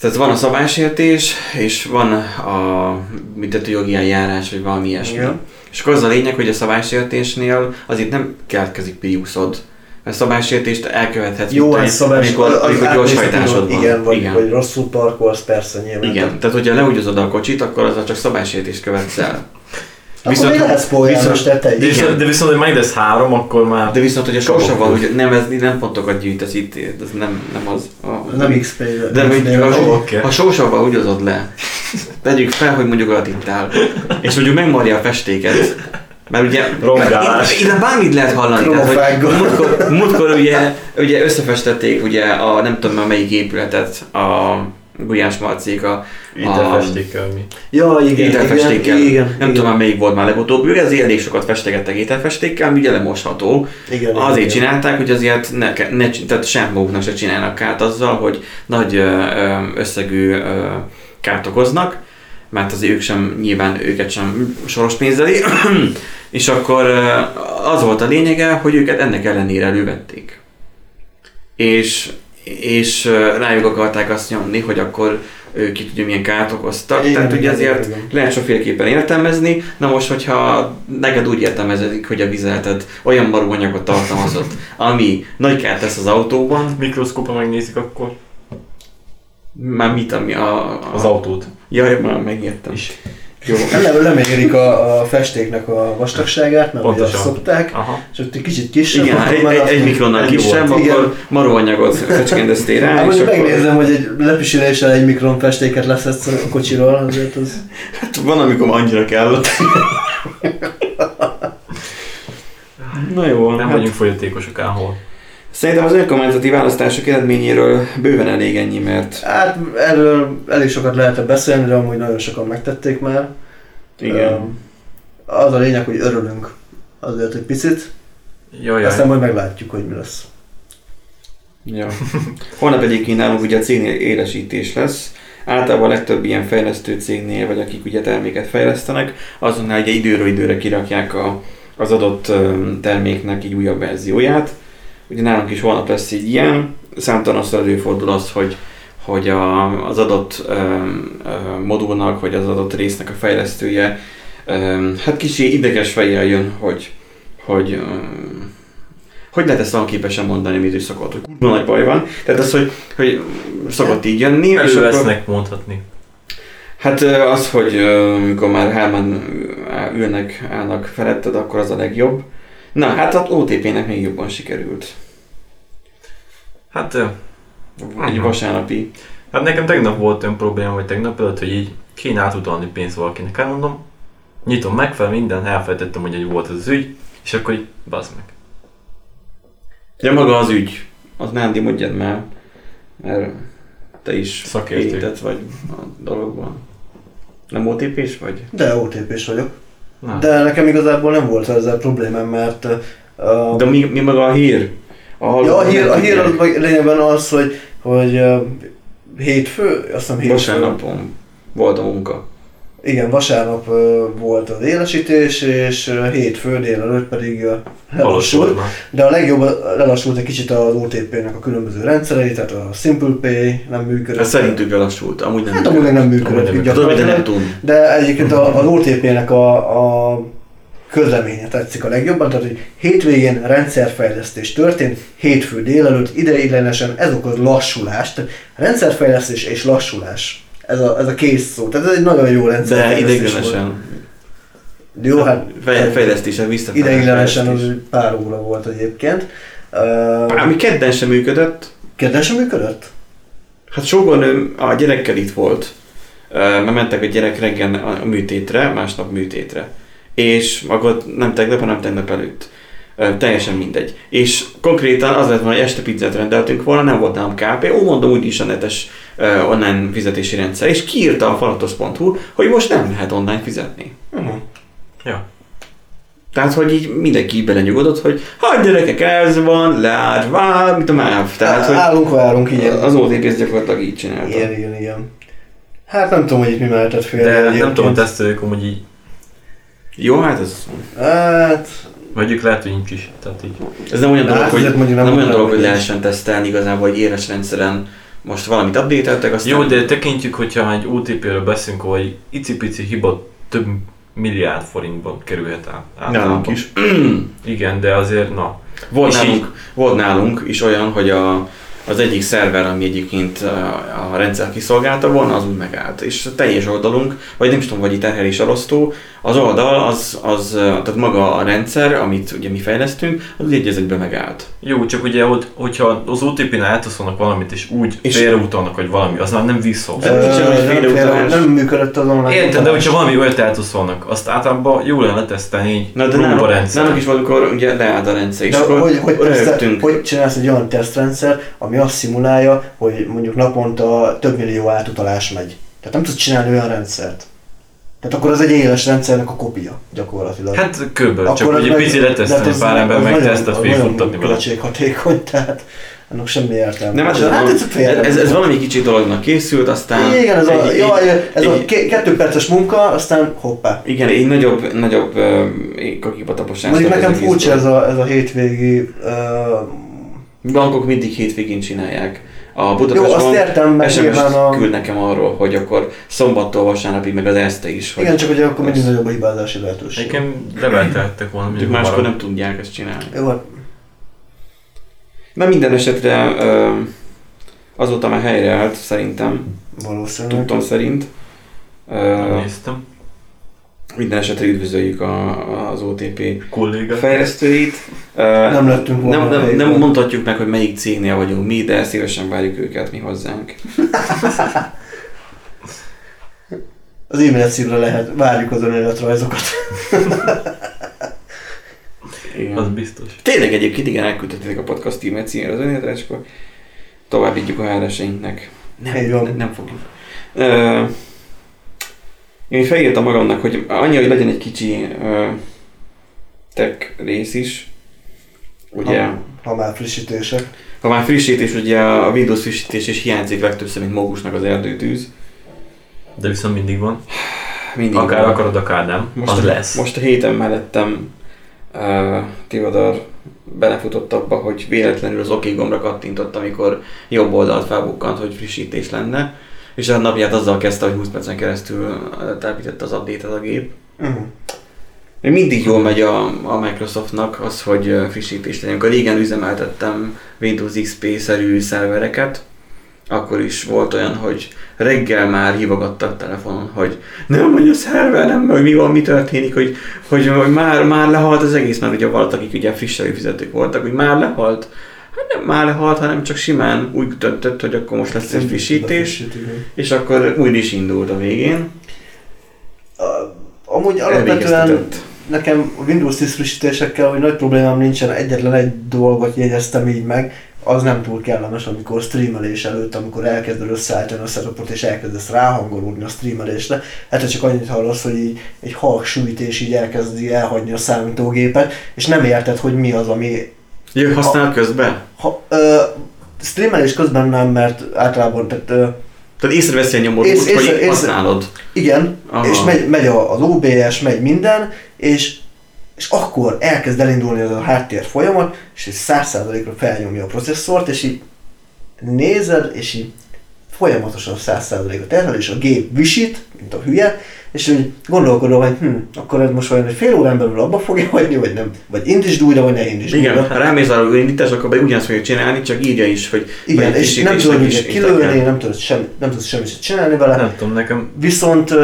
Tehát van a szabásértés, és van a büntetőjogi eljárás, vagy valami ilyesmi. Igen. És akkor az a lényeg, hogy a szabálysértésnél azért nem keletkezik piuszod. Mert szabálysértést elkövethetsz, Jó, hát szabás, amikor, amikor gyors átnézhető, hajtásod van. Igen, vagy, Igen. vagy rosszul parkolsz, persze nyilván. Igen, tehát hogyha leúgyozod a kocsit, akkor azzal csak szabálysértést követsz el. Akkor Viszont- még lehetsz polgármester, te De is. viszont, de viszont, hogy majd lesz három, akkor már... De viszont, hogy a Kapok sorsaval, plusz. hogy nem, ez, nem pontokat gyűjtesz itt, ez nem, nem az. A, Nem XP. de mondjuk, vagy. ha, oké. ha sorsaval úgyozod le, tegyük fel, hogy mondjuk olyat ittál, és mondjuk megmarja a festéket, mert ugye Rongálás. ide bármit lehet hallani, tehát, hogy múltkor, múltkor ugye, ugye összefestették ugye a nem tudom már melyik épületet, a Gulyás Marcék, a, Ételfestékkel mi. Ja, igen, ételfestékkel. igen, igen, nem igen. tudom melyik volt már legutóbb, ugye ezért elég sokat festegettek ételfestékkel, ugye lemosható. igen, Azért igen. csinálták, hogy azért ne, ne, tehát sem maguknak se csinálnak kárt azzal, hogy nagy összegű kárt okoznak, mert azért ők sem, nyilván őket sem soros pénzeli, és akkor az volt a lényege, hogy őket ennek ellenére elővették. És, és rájuk akarták azt nyomni, hogy akkor ők ki tudja milyen kárt okoztak, Igen, tehát ugye igen, azért igen. lehet sokféleképpen értelmezni, na most, hogyha neked úgy értelmezedik, hogy a vizeleted olyan marú anyagot tartalmazott, ami nagy kárt tesz az autóban, Mikroszkópa megnézik akkor már mit, ami a... a az autót Jaj, már megértem. is. Jó. Nem, lemérik a, a festéknek a vastagságát, mert ugye Pontosan. azt szokták, Aha. és ott egy kicsit kisebb. Igen, egy, egy, egy mikronnal kisebb, akkor maróanyagot fecskendeztél rá, Hát mondjuk akkor... megnézem, hogy egy lepisüléssel egy mikron festéket leszedsz a kocsiról, azért az... Hát van, amikor annyira kell. Na jó, Nem hát vagyunk folyatékosok áhol. Szerintem az önkormányzati választások eredményéről bőven elég ennyi, mert Hát erről elég sokat lehetne beszélni, de amúgy nagyon sokan megtették már. igen. Az a lényeg, hogy örülünk azért egy picit, Jaj, aztán majd meglátjuk, hogy mi lesz. Ja. Holnap egyébként nálunk ugye a cégnél élesítés lesz. Általában a legtöbb ilyen fejlesztő cégnél, vagy akik ugye terméket fejlesztenek, azonnal ugye időről időre kirakják a, az adott terméknek egy újabb verzióját. Ugye nálunk is holnap lesz így ilyen, számtalanszor előfordul az, hogy, hogy a, az adott ö, ö, modulnak, vagy az adott résznek a fejlesztője ö, hát kicsi ideges fejjel jön, hogy, hogy ö, hogy lehet ezt képesen mondani, amit is szokott, hogy kurva nagy baj van. Tehát az, hogy, hogy szokott így jönni, és Elő akkor, lesznek mondhatni. Hát az, hogy ö, amikor már hárman ülnek, állnak feletted, akkor az a legjobb. Na, hát az OTP-nek még jobban sikerült. Hát, Egy vasárnapi. hát nekem tegnap volt olyan probléma, vagy tegnap előtt, hogy így kéne átutalni pénzt valakinek. Hát mondom, nyitom meg fel minden, elfelejtettem, hogy egy volt az, az ügy, és akkor így bazd meg. Ja, maga az ügy. Az Nándi mondjad már, mert te is Szakértő. érintett vagy a dologban. Nem OTP-s vagy? De OTP-s vagyok. Na, De nekem igazából nem volt ezzel problémám, mert... Uh, De mi, mi maga a hír? A, ja, a hír, a hír az meg lényegben az, hogy, hogy uh, hétfő, azt hiszem hétfő. Vasárnapon volt a munka. Igen, vasárnap volt az élesítés, és hétfő délelőtt pedig lelassult. De a legjobb, lelassult egy kicsit az OTP-nek a különböző rendszerei, tehát a Simple Pay nem működött. Ez szerintük lelassult, amúgy nem Hát amúgy meg nem Amúgy működött. nem így Tudod, hogy de nem gyakorlatilag. tud. De egyébként a- az OTP-nek a, a közleménye tetszik a legjobban, tehát hogy hétvégén rendszerfejlesztés történt, hétfő délelőtt ideiglenesen ez okoz lassulást, rendszerfejlesztés és lassulás. Ez a, ez a kész szó. Tehát ez egy nagyon jó De rendszerfejlesztés ideiglenesen. Jó, hát Fej- Fejlesztése vissza. ideiglenesen az pár óra volt egyébként. Uh, Ami kedden sem működött, kedden sem működött? hát sógornőm a gyerekkel itt volt, Ö, mert mentek a gyerek reggel a műtétre, másnap műtétre. És akkor nem tegnap, hanem tegnap előtt. Teljesen mindegy. És konkrétan az lett volna, hogy este pizzát rendeltünk volna, nem volt nálam KP, ó, mondom, úgyis a netes ö, online fizetési rendszer, és kiírta a falatos.hu, hogy most nem lehet online fizetni. Uh-huh. Ja. Tehát, hogy így mindenki belenyugodott, hogy ha gyerekek, ez van, leállvá, mint a MÁV. Tehát, hogy Állunk, várunk, igen. az OTP ezt gyakorlatilag így csinálta. Igen, igen, igen. Hát nem tudom, hogy itt mi mehetett félre. De nem tudom, a tesztelők amúgy így, Jó, hát ez, Hát, vagy ők lehet, hogy nincs is. Tehát így. ez nem olyan dolog, hogy, nem, nem olyan dolog, hogy lehessen tesztelni igazából, hogy éles rendszeren most valamit update-eltek, aztán... Jó, de tekintjük, hogyha egy OTP-ről beszélünk, hogy icipici hiba több milliárd forintban kerülhet el. Nálunk is. Igen, de azért na. Volt És nálunk, volt nálunk is olyan, hogy a, az egyik szerver, ami egyébként a, a rendszer kiszolgálta volna, az úgy megállt. És a teljes oldalunk, vagy nem is tudom, vagy terhelés elosztó, az oldal, az, az, tehát maga a rendszer, amit ugye mi fejlesztünk, az egy egyben megállt. Jó, csak ugye, hogy, hogyha az OTP-nál eltaszolnak valamit, és úgy És- félreutalnak, vagy valami, az már nem olyan, hogy nem, félreutalás. nem működött az online. Érted, de hogyha valami olyat eltaszolnak, azt általában jó lenne tesztelni így Na de nálunk, próbarendszer. nálunk is valamikor ugye leállt a rendszer, és De akkor hogy, hogy, tesztel, hogy csinálsz egy olyan tesztrendszer, ami azt szimulálja, hogy mondjuk naponta több millió átutalás megy. Tehát nem tudsz csinálni olyan rendszert. Tehát akkor az egy éles rendszernek a kopia gyakorlatilag. Hát Akkor csak meg- pici az- pár ember az meg nagyon- tesztet az félfuttatni Nagyon vele. költséghatékony, tehát annak semmi értelme. Nem, hát ez, hát ez, félre- ez, ez, valami kicsi dolognak készült, aztán... Igen, ez a, egy- jaj, ez a egy- ké- kettő perces munka, aztán hoppá. Igen, egy nagyobb, nagyobb uh, kakipataposás. Mondjuk lett nekem furcsa ez a, ez a hétvégi uh, Bankok mindig hétvégén csinálják. A Jó, Budapest azt értem, meg SMS a... küld nekem arról, hogy akkor szombattól vasárnapig, meg az este is. Hogy Igen, csak hogy akkor mindig nagyobb a hibázási lehetőség. Egyébként levelteltek volna, Mondjuk máskor nem tudják ezt csinálni. Jó, hát Na minden esetre azóta már helyreállt, szerintem, valószínűleg. tudtam szerint. nem néztem. Minden esetre üdvözöljük a, az OTP Kolléga. fejlesztőit. Nem lettünk volna nem, nem, nem mondhatjuk meg, hogy melyik cégnél vagyunk mi, de szívesen várjuk őket mi hozzánk. Az e-mail címre lehet, várjuk az önéletrajzokat. Igen. Az biztos. Tényleg egyébként igen, elküldhetik a podcast e-mail címre az önéletre, és akkor továbbítjuk a HR-eseinknek. Nem, nem, nem fogjuk. Ö, én felírtam magamnak, hogy annyi, hogy legyen egy kicsi ö, tech rész is. Ugye, Ha, ha már frissítések. ha már frissítés, ugye a Windows frissítés is hiányzik legtöbbször, mint Mogusnak az erdőtűz. De viszont mindig van. Mindig Akár van. akarod, akár nem. Most az a, lesz. Most a héten mellettem uh, Tivadar belefutott abba, hogy véletlenül az OK gombra kattintott, amikor jobb oldalt felbukkant, hogy frissítés lenne, és a napját azzal kezdte, hogy 20 percen keresztül telepítette az update a gép. Uh-huh. Még mindig jól megy a, a Microsoftnak az, hogy ö, frissítés legyen. Amikor régen üzemeltettem Windows XP-szerű szervereket, akkor is volt olyan, hogy reggel már hívogattak telefonon, hogy nem, hogy a szerver nem, hogy mi van, mi történik, hogy, hogy, hogy már, már lehalt az egész, mert ugye volt, akik ugye friss előfizetők voltak, hogy már lehalt. Hát nem már lehalt, hanem csak simán úgy döntött, hogy akkor most lesz egy frissítés, és akkor úgy is indult a végén. Amúgy alapvetően nekem a Windows 10 frissítésekkel, hogy nagy problémám nincsen, egyetlen egy dolgot jegyeztem így meg, az nem túl kellemes, amikor streamelés előtt, amikor elkezded összeállítani a setupot és elkezdesz ráhangolódni a streamelésre, hát csak annyit hallasz, hogy így egy halk sújtés így elkezdi elhagyni a számítógépet, és nem érted, hogy mi az, ami Jö, használ közben? ha, ö, streamelés közben nem, mert általában, tehát ö, Tehát észreveszi a nyomorút, Ész- észre- hogy észre- használod. Igen, Aha. és megy, megy a- az OBS, megy minden, és, és akkor elkezd elindulni az a háttér folyamat, és egy 100%-ra felnyomja a processzort, és így nézed, és így folyamatosan 100%-ra terhel, és a gép visít, mint a hülye, és úgy gondolkodom, hogy hm, akkor ez most vajon egy fél órán belül abba fogja hagyni, vagy nem, vagy indítsd újra, vagy ne indítsd Igen, újra. ha rámész arra indítás, akkor ugyanazt fogja csinálni, csak írja is, hogy Igen, és nem tudod is kilőni, nem tudod, sem, nem tudod semmit csinálni vele. Nem tudom, nekem Viszont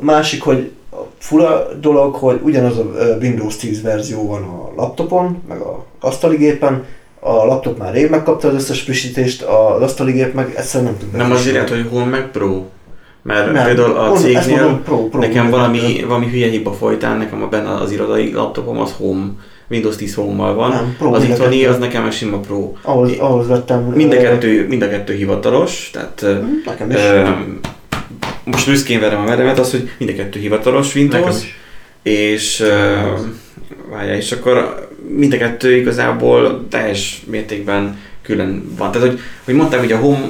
másik, hogy a fura dolog, hogy ugyanaz a Windows 10 verzió van a laptopon, meg a asztali gépen, a laptop már rég megkapta az összes frissítést, az asztali gép meg egyszerűen nem tud Nem azért hogy Home meg Pro. Mert Nem, például a cégnél mondom, Pro, Pro, nekem valami, valami hülye hiba folytán, nekem a benne az irodai laptopom az Home, Windows 10 Home-mal van. Nem, Pro az a itthoni az nekem egy sima Pro. Ahhoz, ahhoz vettem... Mind a ö, kettő, mind a kettő hivatalos, tehát ö, Nekem is. ö, most büszkén verem a veremet, az, hogy mind a kettő hivatalos Windows, és uh, várjál, és akkor mind a kettő igazából teljes mértékben külön van. Tehát, hogy, hogy mondták, hogy a home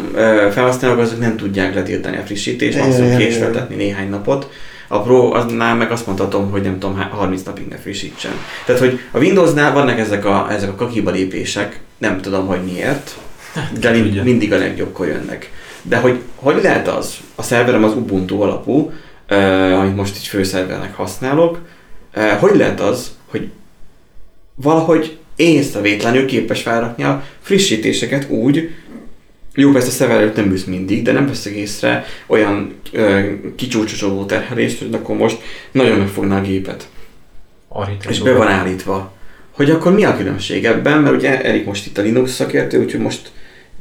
felhasználók azok nem tudják letiltani a frissítést, igen, késletetni néhány napot. A Pro aznál meg azt mondhatom, hogy nem tudom, há- 30 napig ne frissítsen. Tehát, hogy a Windowsnál vannak ezek a, ezek a kakiba lépések, nem tudom, hogy miért, de mind, tudja. mindig a legjobbkor jönnek. De hogy, hogy lehet az? A szerverem az Ubuntu alapú, uh, amit most így főszervernek használok, uh, hogy lehet az, hogy valahogy észrevétlenül képes felrakni a frissítéseket úgy, jó, persze a szerver előtt nem ülsz mindig, de nem veszek észre olyan ö, kicsúcsosoló terhelést, hogy akkor most nagyon megfogná a gépet. Architektúra. És be van állítva. Hogy akkor mi a különbség ebben, mert ugye Erik most itt a Linux szakértő, úgyhogy most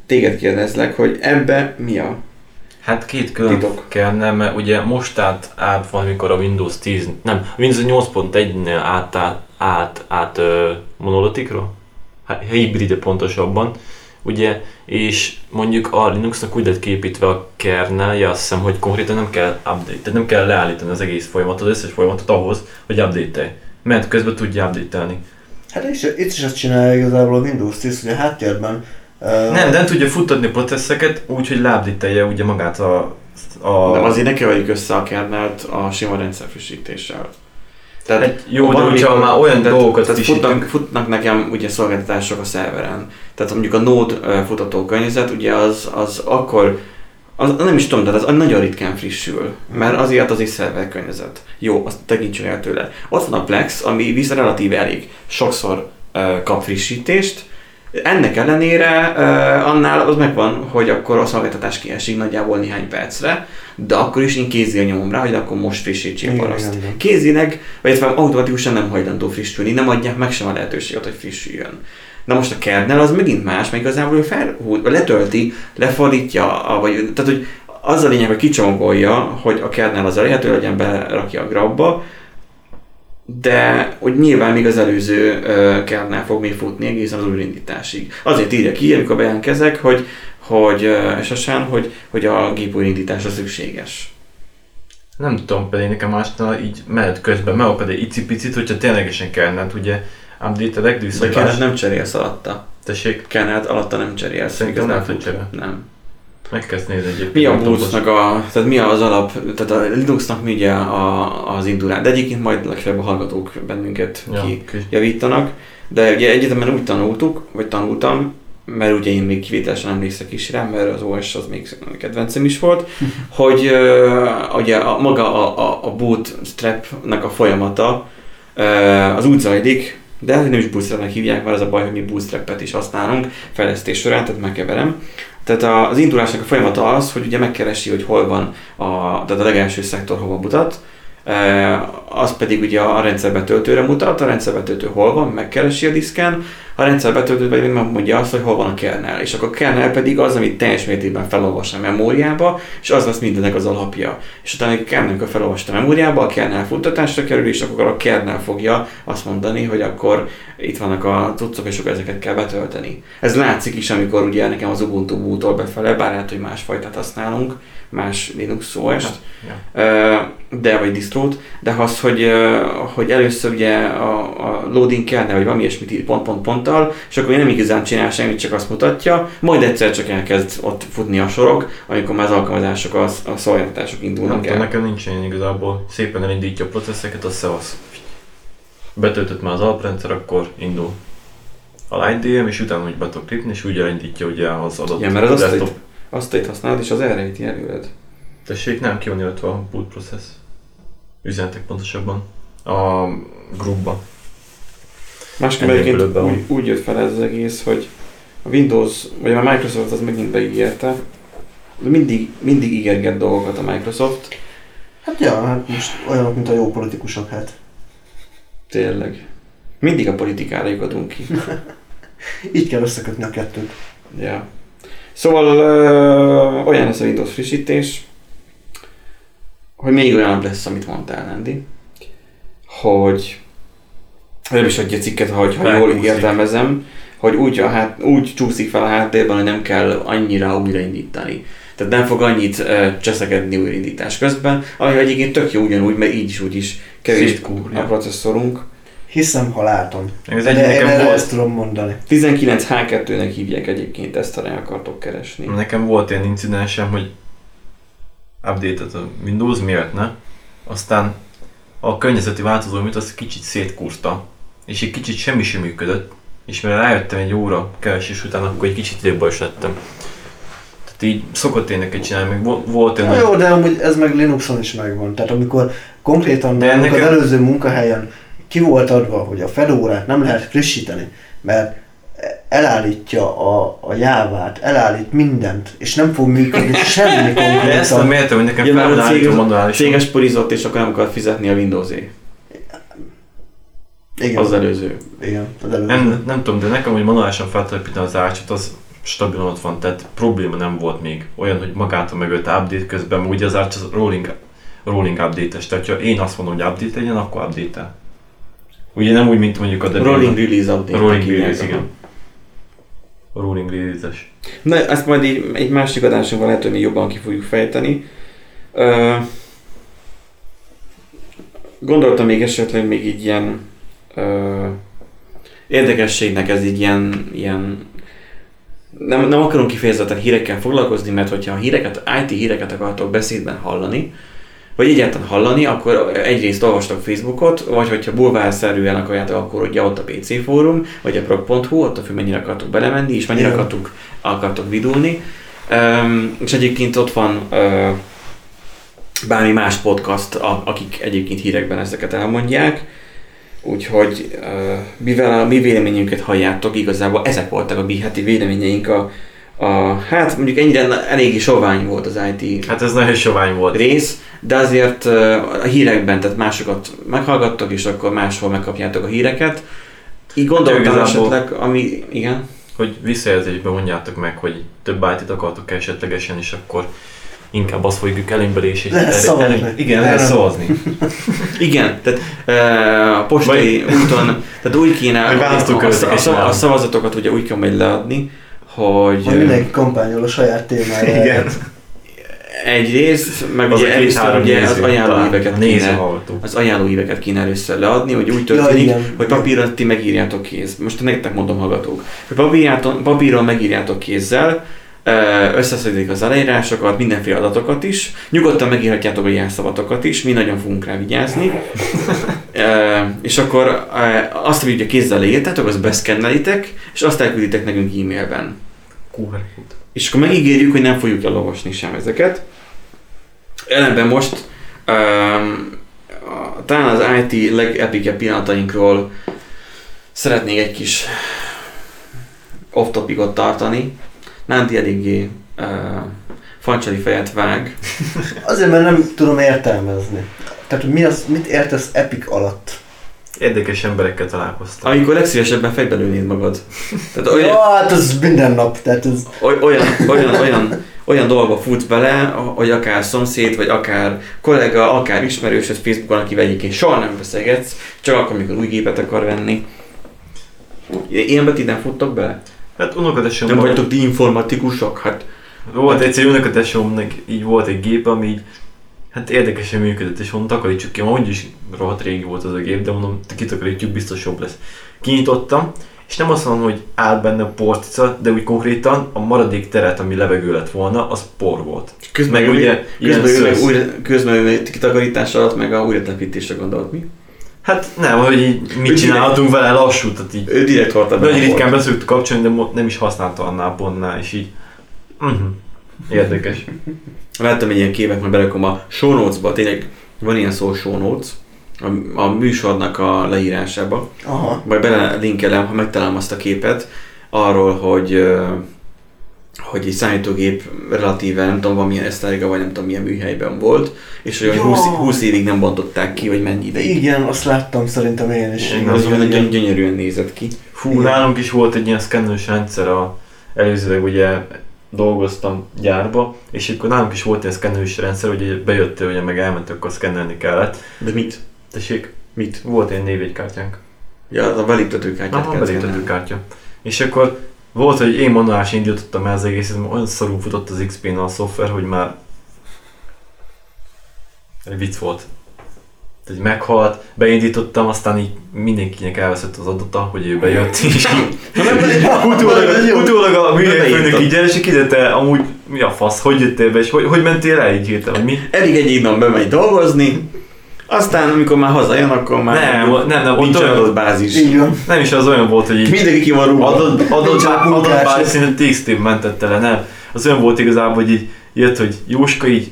téged kérdezlek, hogy ebbe mi a... Hát két külön Titok. kellene, mert ugye most át, át valamikor a Windows 10, nem, Windows 8.1-nél át, át, át, monolitikra, hibride pontosabban, ugye, és mondjuk a Linuxnak úgy lett képítve a kernelje, azt hiszem, hogy konkrétan nem kell update, tehát nem kell leállítani az egész folyamatot, az összes folyamatot ahhoz, hogy update-elj. Mert közben tudja update-elni. Hát és, itt is azt csinálja igazából a Windows 10, hogy a háttérben ö, Nem, de nem tudja futtatni a processzeket úgy, hogy leupdate ugye ugye a, a... De azért ne keverjük össze a kernelt a sima rendszerfrissítéssel. Tehát Hát jó, valami- hogyha már olyan tehát- dolgokat tehát futnak, futnak nekem ugye szolgáltatások a szerveren. Tehát mondjuk a Node futató környezet, ugye az, az akkor, az, nem is tudom, de az nagyon ritkán frissül, mert azért az egy szerver környezet. Jó, azt tekintsünk el tőle. Ott van a Plex, ami viszont relatíve elég sokszor ö, kap frissítést, ennek ellenére uh, annál az megvan, hogy akkor a szolgáltatás kiesik nagyjából néhány percre, de akkor is én kézzel nyomom rá, hogy akkor most frissítsék Igen, paraszt. igen, igen. Kézileg, vagy automatikusan nem hajlandó frissülni, nem adják meg sem a lehetőséget, hogy frissüljön. Na most a kernel az megint más, mert igazából ő felhúz, vagy letölti, lefordítja, a- vagy, tehát hogy az a lényeg, hogy kicsomagolja, hogy a kernel az elérhető legyen, berakja a grabba, de hogy nyilván még az előző kernel fog még futni egészen az újraindításig. Azért írja ki, amikor bejelentkezek, hogy, hogy esetesen, hogy, hogy a gép újraindítása szükséges. Nem tudom, pedig nekem másnál így mehet közben, megakad egy icipicit, hogyha ténylegesen kellene, ugye update a De kernelt nem cserélsz alatta. Tessék, Kernelt alatta nem cserélsz. Szerintem igazán nem tud Nem. Megkezdsz nézni egyébként. Mi a bootnak a, tehát mi az alap, tehát a Linuxnak mi ugye a, az indulás, de egyébként majd legfeljebb a hallgatók bennünket Ja, ki javítanak, de ugye egyetemen úgy tanultuk, vagy tanultam, mert ugye én még kivételesen emlékszek is rá, mert az OS az még kedvencem is volt, hogy uh, ugye a, maga a, a, a bootstrapnek a folyamata uh, az úgy zajlik, de nem is bootstrapnek hívják, mert az a baj, hogy mi bootstrapet is használunk fejlesztés során, tehát megkeverem. Tehát az indulásnak a folyamata az, hogy ugye megkeresi, hogy hol van a, tehát a legelső szektor hova mutat, az pedig ugye a rendszerbetöltőre mutat, a rendszerbetöltő hol van, megkeresi a diszken, a rendszerbetöltő pedig megmondja azt, hogy hol van a kernel, és akkor a kernel pedig az, amit teljes mértékben felolvas a memóriába, és az lesz mindennek az alapja. És utána a kernel felolvasta a memóriába, a kernel futtatásra kerül, és akkor a kernel fogja azt mondani, hogy akkor itt vannak a cuccok, és akkor ezeket kell betölteni. Ez látszik is, amikor ugye nekem az Ubuntu bootol befele, bár lehet, hogy másfajtát használunk, más Linux OS-t, de vagy distrót, de az, hogy, hogy először ugye a, a loading kellene, vagy valami ilyesmit ír pont-pont-ponttal, és akkor nem igazán csinál semmit, csak azt mutatja, majd egyszer csak elkezd ott futni a sorok, amikor már az alkalmazások, a, a szolgáltatások Nem indulnak tudom, el. nekem nincs ilyen igazából. Szépen elindítja a processzeket, az szevasz. Betöltött már az alaprendszer, akkor indul a LightDM, és utána úgy be tudok lépni, és úgy elindítja ugye az adott Ja, mert az azt desktop. itt, azt itt használod, és az elrejti előred. Tessék, nem ki van illetve a boot process. Üzenetek pontosabban. A groupban. Másképp egyébként van. úgy, úgy jött fel ez az egész, hogy a Windows, vagy a Microsoft az megint beígérte, de mindig, mindig ígérget dolgokat a Microsoft, Hát ja, hát most olyanok, mint a jó politikusok, hát. tényleg. Mindig a politikára lyukadunk ki. Így kell összekötni a kettőt. Ja. Szóval ö, olyan lesz a Windows frissítés, hogy még olyan lesz, amit mondtál, Andy, hogy nem is adja cikket, hogy ha jól értelmezem, hogy úgy, a hát, úgy csúszik fel a háttérben, hogy nem kell annyira újraindítani. Tehát nem fog annyit uh, cseszekedni újraindítás közben, ami egyébként tök jó ugyanúgy, mert így is úgy is kevés a processzorunk. Hiszem, ha látom. Ez De egy én nekem volt, ezt tudom mondani. 19H2-nek hívják egyébként ezt, ha akartok keresni. nekem volt ilyen incidensem, hogy update a Windows miért ne, aztán a környezeti változó, amit azt kicsit szétkúrta, és egy kicsit semmi sem működött, és mire rájöttem egy óra keresés után, akkor egy kicsit jobbra is lettem. Tehát így szokott én neked csinálni, vo- volt olyan, jó, de amúgy ez meg Linuxon is megvan. Tehát amikor konkrétan De nekem- az előző munkahelyen ki volt adva, hogy a fedórát nem lehet frissíteni, mert elállítja a, a jávát, elállít mindent, és nem fog működni semmi de ezt nem konkrétan. értem, hogy nekem Ja, mert a felvállítom cég, manuálisan. céges porizott, és akkor nem akar fizetni a Windows-é. Igen, Az előző. igen, az előző. Nem, nem tudom, de nekem, hogy manuálisan feltelepíteni az ácsot, az stabilan ott van, tehát probléma nem volt még. Olyan, hogy magától megölt update közben, ugye az ács az rolling, rolling update-es, tehát ha én azt mondom, hogy update legyen, akkor update-el. Ugye nem úgy, mint mondjuk a Debian. Rolling release update. rolling release, igen. A rolling release-es. Na, ezt majd így, egy másik adásunkban lehet, hogy még jobban ki fogjuk fejteni. Gondoltam még esetleg még így ilyen ö, érdekességnek ez így ilyen, ilyen nem, nem akarunk kifejezetten hírekkel foglalkozni, mert hogyha a híreket, IT híreket akartok beszédben hallani, vagy egyáltalán hallani, akkor egyrészt olvastok Facebookot, vagy hogyha bulvárszerűen akarjátok, akkor ugye ott a PC fórum, vagy a prog.hu, ott a fő mennyire akartok belemenni, és mennyire Igen. akartok, akartok vidulni. Um, és egyébként ott van uh, bármi más podcast, a, akik egyébként hírekben ezeket elmondják. Úgyhogy uh, mivel a mi véleményünket halljátok, igazából ezek voltak a mi heti véleményeink a, a hát mondjuk ennyire eléggé sovány volt az IT Hát ez nagyon sovány volt. rész, de azért a hírekben, tehát másokat meghallgattok, és akkor máshol megkapjátok a híreket. Így gondoltam igazából- esetleg, ami, igen, Hogy visszajelzésben mondjátok meg, hogy több it akartok esetlegesen, és akkor inkább azt fogjuk elémbelés, és Lehet szavazni. igen, lehet szavazni. igen, tehát ö, a postai úton, tehát úgy kéne a, a, a, a, szavazatokat ugye úgy kell majd leadni, hogy Hogy mindenki kampányol a saját témájára. Igen. egyrészt, meg Az ugye a először ugye az ajánlóíveket kéne, az ajánlóíveket kéne először leadni, hogy úgy Ja, történik, igen. hogy papíron ti megírjátok kéz. Most nektek mondom hallgatók. Hogy papíron megírjátok kézzel, Összeszedik az aláírásokat, mindenféle adatokat is. Nyugodtan megírhatjátok a jelszavatokat is, mi nagyon fogunk rá vigyázni. Ö, és akkor ö, azt, amit ugye kézzel leírtátok, azt beszkennelitek, és azt elkülditek nekünk e-mailben. QR És akkor megígérjük, hogy nem fogjuk elolvasni sem ezeket. Ellenben most um, talán az IT legepikebb pillanatainkról szeretnék egy kis off-topicot tartani. Nánti eléggé uh, fancsali fejet vág. Azért, mert nem tudom értelmezni. Tehát, hogy mi az, mit értesz epic alatt? Érdekes emberekkel találkoztam. Amikor legszívesebben fejbe lőnéd magad. Tehát olyan, Ja, hát ez minden nap, tehát ez... oly- olyan, olyan, olyan, olyan dolgba futsz bele, hogy akár szomszéd, vagy akár kollega, akár ismerősöd Facebookon, akivel egyébként soha nem beszélgetsz, csak akkor, amikor új gépet akar venni. Ilyenbe ti nem futtok bele? Hát unokatesom Nem vagytok ti informatikusok? Hát Volt egyszer egy unokatesomnak így volt egy gép, ami így, hát érdekesen működött, és mondom, takarítsuk ki, mondjuk is rohadt régi volt az a gép, de mondom, kitakarítjuk, biztos jobb lesz. Kinyitottam, és nem azt mondom, hogy áll benne portica, de úgy konkrétan a maradék teret, ami levegő lett volna, az por volt. közben Meg ugye közben, ő meg újra, közben ő kitakarítás alatt meg a újratelepítésre gondolt mi? Hát nem, hogy így mit Ő csinálhatunk vele lassú, tehát így Ő direkt be. Nagyon a ritkán beszoktuk kapcsolni, de nem is használta annál pontnál, és így... Uh-huh. Érdekes. Láttam egy ilyen képet, majd berakom a show notes-ba, tényleg van ilyen szó show notes, a, a műsornak a leírásába. Aha. Majd belelinkelem, ha megtalálom azt a képet, arról, hogy hogy egy számítógép relatíve, nem tudom, valamilyen esztárga, vagy nem tudom, milyen műhelyben volt, és hogy Ja. 20, 20 évig nem bontották ki, vagy mennyi ideig. Igen, azt láttam szerintem én is. Igen, Az igen. gyöny- gyönyörűen nézett ki. Fú, nálunk is volt egy ilyen szkennős rendszer, a, előzőleg ugye dolgoztam gyárba, és akkor nálunk is volt egy szkennős rendszer, hogy bejöttél, ugye meg elment, akkor szkennelni kellett. De mit? Tessék, Mit? volt egy névjegykártyánk. Ja, az a beléptetőkártyát Aha, kell beléptető szkennelni. kártya. És akkor volt, hogy én manuális indítottam el az egészet, mert olyan szarul futott az XP-n a szoftver, hogy már egy vicc volt. Így meghalt, beindítottam, aztán így mindenkinek elveszett az adata, hogy ő bejött, és így utólag, a műhelyfőnök így és így kiderült, amúgy mi a fasz, hogy jöttél be, és hogy, hogy mentél el így hirtelen, hogy mi? Elég egy idő bemegy dolgozni, aztán amikor már hazajön, akkor már Nem, nem, nem, ott nincs olyan- adott bázis. Így van. Nem is az olyan volt, hogy így Mindenki ki van rúgva. adott, adott, bár szinte TXT mentette le, nem. Az olyan volt igazából, hogy így jött, hogy Jóska így,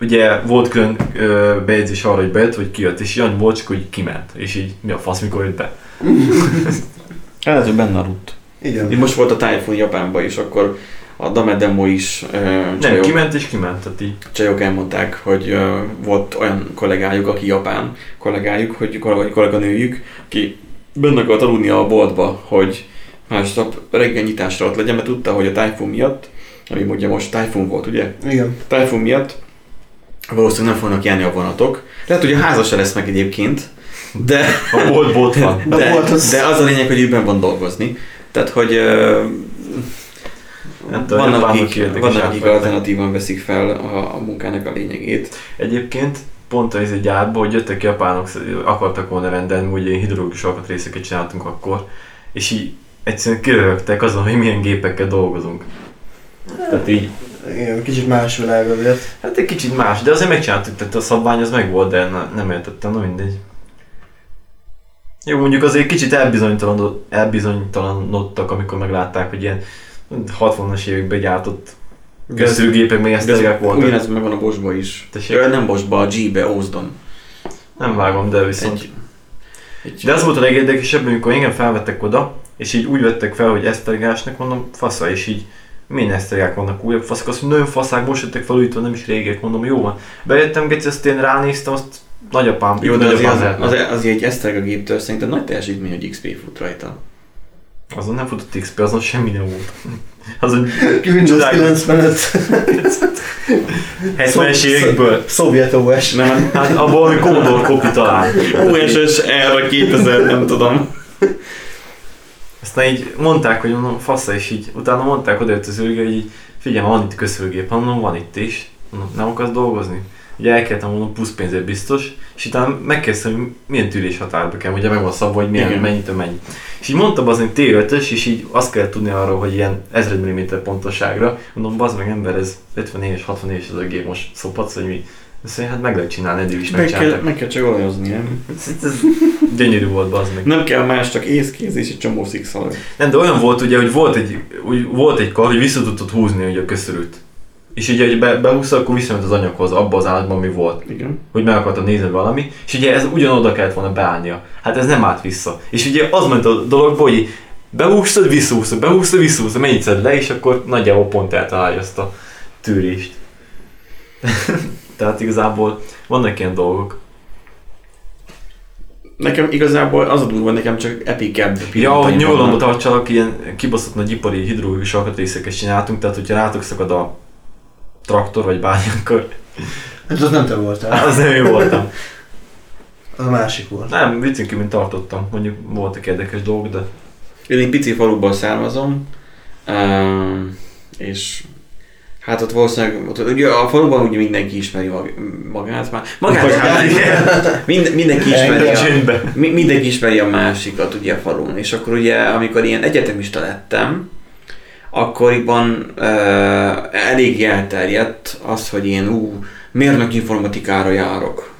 ugye volt külön ö, bejegyzés arra, hogy bejött, hogy kijött, és ilyen volt, csak hogy kiment. És így mi a fasz, mikor jött be. Lehet, hogy benne aludt. Igen. Itt most volt a Typhoon Japánban is, akkor a Dame Demo is ö, Nem, csajok, kiment és kiment, tehát így. csajok elmondták, hogy ö, volt olyan kollégájuk, aki japán kollégájuk, hogy kollega, kolléganőjük, aki benne akart aludni a boltba, hogy másnap reggel nyitásra ott legyen, mert tudta, hogy a Typhoon miatt, ami ugye most Typhoon volt, ugye? Igen. Typhoon miatt valószínűleg nem fognak járni a vonatok. Lehet, hogy a háza se lesz meg egyébként, de, A bolt, bolt van. A de, bolt az- de az a lényeg, hogy őben van dolgozni. Tehát, hogy ö, Nem tudom, vannak, akik, vannak, akik alternatívan veszik fel a, a munkának a lényegét. Egyébként pont ez egy gyárba, hogy jöttek japánok, akartak volna rendelni, ugye ilyen hidrológus alkatrészeket csináltunk akkor, és így egyszerűen kiröhögtek azon, hogy milyen gépekkel dolgozunk. Tehát így, Igen, kicsit más világ azért. hát egy kicsit más, de azért megcsináltuk, tehát a szabvány az meg volt, de ne, nem értettem, na mindegy. Jó, mondjuk azért kicsit elbizonytalanod- elbizonytalanodtak, amikor meglátták, hogy ilyen 60-as években gyártott köszörűgépek, még ez voltak. ugyanez megvan a Bosba is. Tessék? Ö, nem Bosba, a G-be, Ózdon. Nem vágom, de viszont Egy, egy, De az volt a legérdekesebb, amikor engem felvettek oda, és így úgy vettek fel, hogy esztergásnak mondom, fasza, és így milyen esztergák vannak újabb faszak, azt mondja, nagyon faszák, most jöttek fel újítva, nem is régek, mondom, jó van. Bejöttem, geci, azt én ránéztem, azt nagyapám, jó, de nagyapám azért az, az, az, egy Eszterga géptől szerintem nagy teljesítmény, hogy XP fut rajta. Azon nem futott XP, azon semmi nem volt. Azon Windows Csodák. 95. 70-es évekből. Szovjet OS. Nem, Hát abból, hogy Commodore kopi talán. USS R 2000, nem tudom. Aztán így mondták, hogy mondom, fasza, és így utána mondták oda jött az őrge, hogy így, figyelj, van itt köszörgép, mondom, van itt is. Mondom, nem akarsz dolgozni? ugye elkezdtem mondom plusz pénzért biztos, és utána megkezdtem, hogy milyen tűrés határba kell, ugye meg van szabva, hogy milyen, mennyit, mennyi. És így mondtam az, hogy T5-ös, és így azt kell tudni arról, hogy ilyen 1000 mm pontosságra. Mondom, bazd meg ember, ez 50 éves, 60 éves ez a gép, most szopatsz, hogy mi. Azt mondja, hát meg lehet csinálni, eddig is Meg kell, meg kell csak olajozni, nem? Ez, ez gyönyörű volt, bazd meg. Nem kell más, csak észkéz és egy csomó szikszalag. Nem, de olyan volt ugye, hogy volt egy, úgy, volt egy kar, hogy vissza tudtad húzni ugye a köszörült. És ugye, hogy be, behúzza, akkor visszament az anyaghoz, abba az állatban, ami volt. Igen. Hogy meg akartad nézni valami, és ugye ez ugyanoda kellett volna beállnia. Hát ez nem állt vissza. És ugye az ment a dologba, hogy behúztad, visszahúztad, behúztad, visszahúztad, mennyit le, és akkor nagyjából pont eltalálja azt a tűrést. Tehát igazából vannak ilyen dolgok. Nekem igazából az a durva, nekem csak epikebb Ja, hogy vannak. tartsanak, ilyen kibaszott nagy ipari hidrológus alkatrészeket csináltunk, tehát hogyha rátok szakad a traktor vagy bármi, akkor Hát az nem te voltál. az nem én voltam. Az a másik volt. Nem, viccünk mint tartottam, mondjuk voltak érdekes dolgok, de Én egy pici faluból származom, um, és hát ott valószínűleg, ott, ugye a faluban ugye mindenki ismeri mag, magát már. Magát, Vagy hát, mind, mindenki ismeri a, mi- mindenki ismeri a másikat ugye a falun, és akkor ugye amikor ilyen egyetemista lettem, akkoriban uh, elég elterjedt az, hogy én ú, mérnök informatikára járok.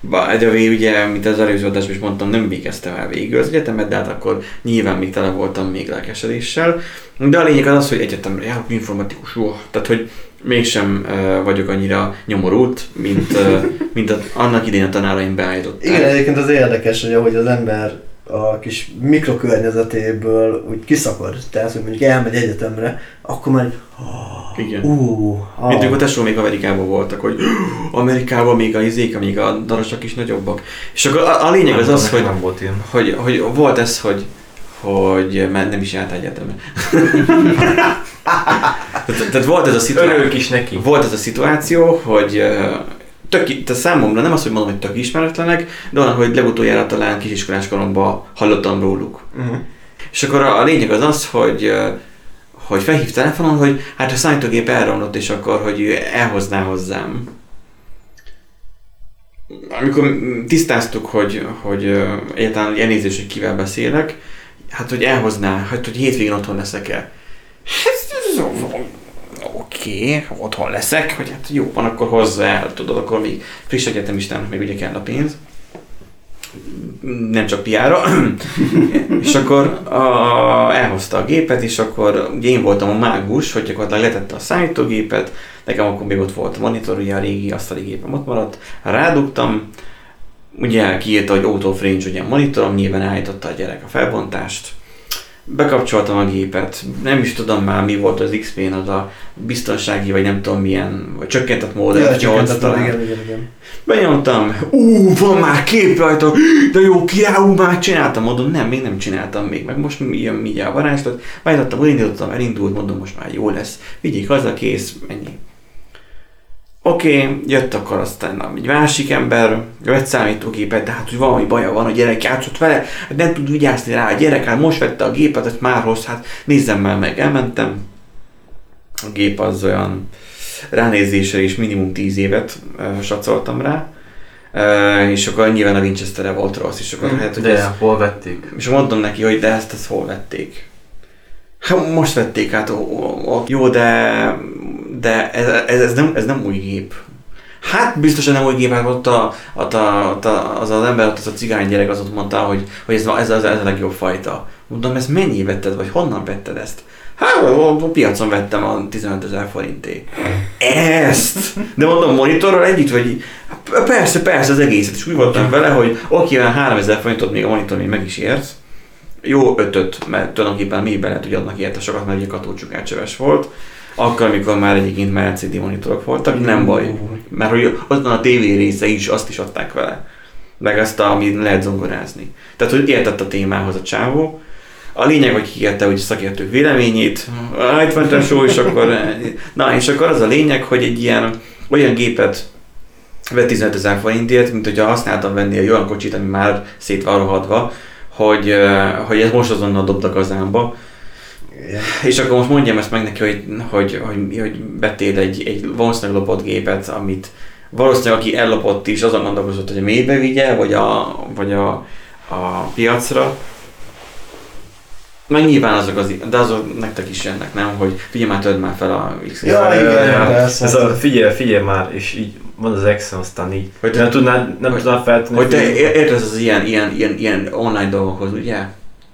Bár de ugye, mint az előző adásban is mondtam, nem végeztem el végül az egyetemet, de hát akkor nyilván még tele voltam még lelkesedéssel. De a lényeg az az, hogy egyetemre járok, informatikus, jó. Tehát, hogy mégsem uh, vagyok annyira nyomorult, mint, uh, mint a, annak idén a tanáraim beállították. Igen, egyébként az érdekes, hogy ahogy az ember a kis mikrokörnyezetéből úgy kiszakad, tehát hogy mondjuk elmegy egyetemre, akkor már Igen. ú, Mint ah, amikor tesó még Amerikában voltak, hogy Amerikában még a izék, még a darosak is nagyobbak. És akkor a, a lényeg az Nem az, tudom, hogy, nem volt ilyen. hogy, hogy volt ez, hogy hogy mert nem is járt egyetemre. tehát, tehát volt ez a szituáció. Örülök is neki. Volt ez a szituáció, hogy tök, tehát számomra nem az, hogy mondom, hogy tök ismeretlenek, de olyan, hogy legutoljára talán kisiskolás koromban hallottam róluk. uh-huh. És akkor a, a lényeg az az, hogy hogy felhív telefonon, hogy hát a számítógép elromlott, és akkor, hogy ő elhozná hozzám. Amikor tisztáztuk, hogy, hogy egyáltalán elnézést, hogy kivel beszélek, hát hogy elhozná, hát hogy hétvégén otthon leszek-e. Hát, Oké, okay, otthon leszek, hogy hát jó van, akkor hozza el, tudod, akkor még friss egyetemistának még ugye kell a pénz. Nem csak piára. és akkor a, elhozta a gépet, és akkor ugye én voltam a mágus, hogy gyakorlatilag letette a szállítógépet, nekem akkor még ott volt a monitor, ugye a régi asztali gépem ott maradt, rádugtam, ugye kiírta, hogy auto of range, ugye a monitorom, nyilván állította a gyerek a felbontást, bekapcsoltam a gépet, nem is tudom már mi volt az XP-n, az a biztonsági, vagy nem tudom milyen, vagy csökkentett mód, Ja, F8 csökkentett, talán. igen, igen, igen. Benyomtam, ú, van már kép rajta, de jó, király, ú, már csináltam, mondom, nem, még nem csináltam még, meg most jön mindjárt a varázslat, beállítottam, elindítottam, elindult, mondom, most már jó lesz, vigyék haza, kész, ennyi. Oké, okay, jött akkor aztán egy másik ember, vett számítógépet, de hát hogy valami baja van, a gyerek játszott vele, hát nem tud vigyázni rá, a gyerek hát most vette a gépet, ezt már hoz, hát nézzem már meg, elmentem. A gép az olyan ránézésre is minimum 10 évet uh, satszoltam rá. Uh, és akkor nyilván a Winchester volt rossz, és akkor hát, hogy De ez, hol vették? és mondom neki, hogy de ezt, ezt hol vették. Hát most vették át, ó, ó, ó. jó, de, de ez, ez, ez, nem, ez nem új gép. Hát biztosan nem új gép, hát ott, a, a, ott a, az az ember, ott az a cigány gyerek az ott mondta, hogy, hogy ez, ez, ez, ez a legjobb fajta. Mondom, ezt mennyi vetted, vagy honnan vetted ezt? Hát a, a piacon vettem a 15 ezer forinté. Ezt! De mondom, monitorral együtt, vagy persze, persze, az egészet. És úgy voltam vele, hogy oké, olyan 3000 forintot még a monitor még meg is ért. Jó ötöt, mert tulajdonképpen még be lehet, hogy adnak érte sokat, mert ugye katócsukárcsöves volt. Akkor, amikor már egyébként már LCD monitorok voltak, nem baj. Mert hogy azon a TV része is, azt is adták vele. Meg azt, amit lehet zongorázni. Tehát, hogy értett a témához a csávó. A lényeg, hogy kikérte hogy a szakértők véleményét, Ah, itt van a show, és akkor... Na, és akkor az a lényeg, hogy egy ilyen olyan gépet vett 15 ezer forintért, mint hogyha használtam venni egy olyan kocsit, ami már szét van rohadva, hogy, eh, hogy ez most azonnal dobd a gazámba. És akkor most mondjam ezt meg neki, hogy, hogy, hogy, hogy vettél egy, egy valószínűleg lopott gépet, amit, valószínűleg aki ellopott is, azon gondolkozott, hogy a mélybe vigye, vagy a, vagy a, a piacra. Meg nyilván azok az, de azok nektek is jönnek, nem? Hogy figyelj már, töld már fel a x Ja, igen, persze. Ez a figyelj, figyelj már, és így van az Excel, aztán így. Hogy te- nem tudnád, nem hogy- tudnád feltenni. Hogy te értesz az ilyen, ilyen, ilyen, ilyen online dolgokhoz, ugye?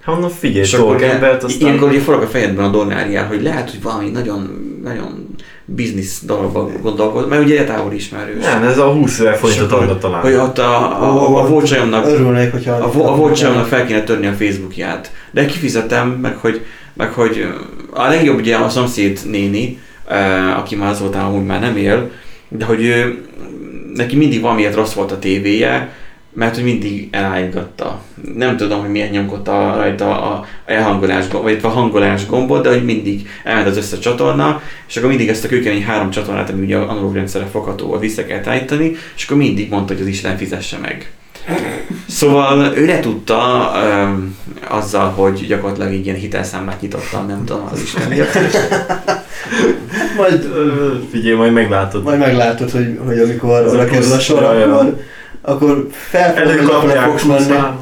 Hát mondom, figyelj, És akkor embert, aztán... ilyenkor ugye forog a fejedben a dolláriál, hogy lehet, hogy valami nagyon, nagyon biznisz dologban gondolkoz, mert ugye távol ismerős. Nem, ez a 20 ezer forintot adna talán. Hogy ott a, a, a, a Volcsajomnak Örülnék, hogyha... a, a Volcsajomnak fel kéne törni a Facebookját. De kifizetem, meg hogy, meg hogy a legjobb ugye a szomszéd néni, aki már azóta amúgy már nem él, de hogy ő, neki mindig valamiért rossz volt a tévéje, mert hogy mindig elállítgatta. Nem tudom, hogy miért nyomkodta rajta a elhangolás, gomb- vagy a hangolás gombot, de hogy mindig elment az összes csatorna, és akkor mindig ezt a kőkemény három csatornát, ami ugye analóg rendszerre fogható, vissza kell állítani, és akkor mindig mondta, hogy az Isten fizesse meg. Szóval ő le tudta um, azzal, hogy gyakorlatilag így ilyen hitelszámlát nyitotta, nem tudom, az Isten. Majd, Figyelj, majd meglátod. majd meglátod, hogy, hogy amikor oda kerül a sor, akkor, akkor Előkapják, fogsz menni.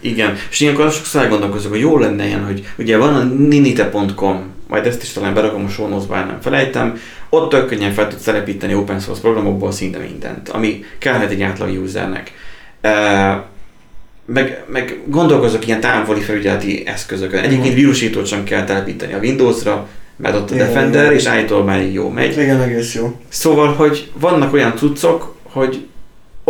Igen, és ilyenkor sokszor elgondolkozok, hogy jó lenne ilyen, hogy ugye van a ninite.com, majd ezt is talán berakom a show notes-ba, el nem felejtem, ott tök könnyen fel tudsz telepíteni open source programokból szinte mindent, ami kellhet egy átlag usernek. E, meg, meg gondolkozok ilyen távoli felügyeleti eszközökön. Egyébként vírusítót sem kell telepíteni a Windowsra, mert ott a Igen, Defender, igen. és állítólag már jó megy. Igen, egész jó. Szóval, hogy vannak olyan cuccok, hogy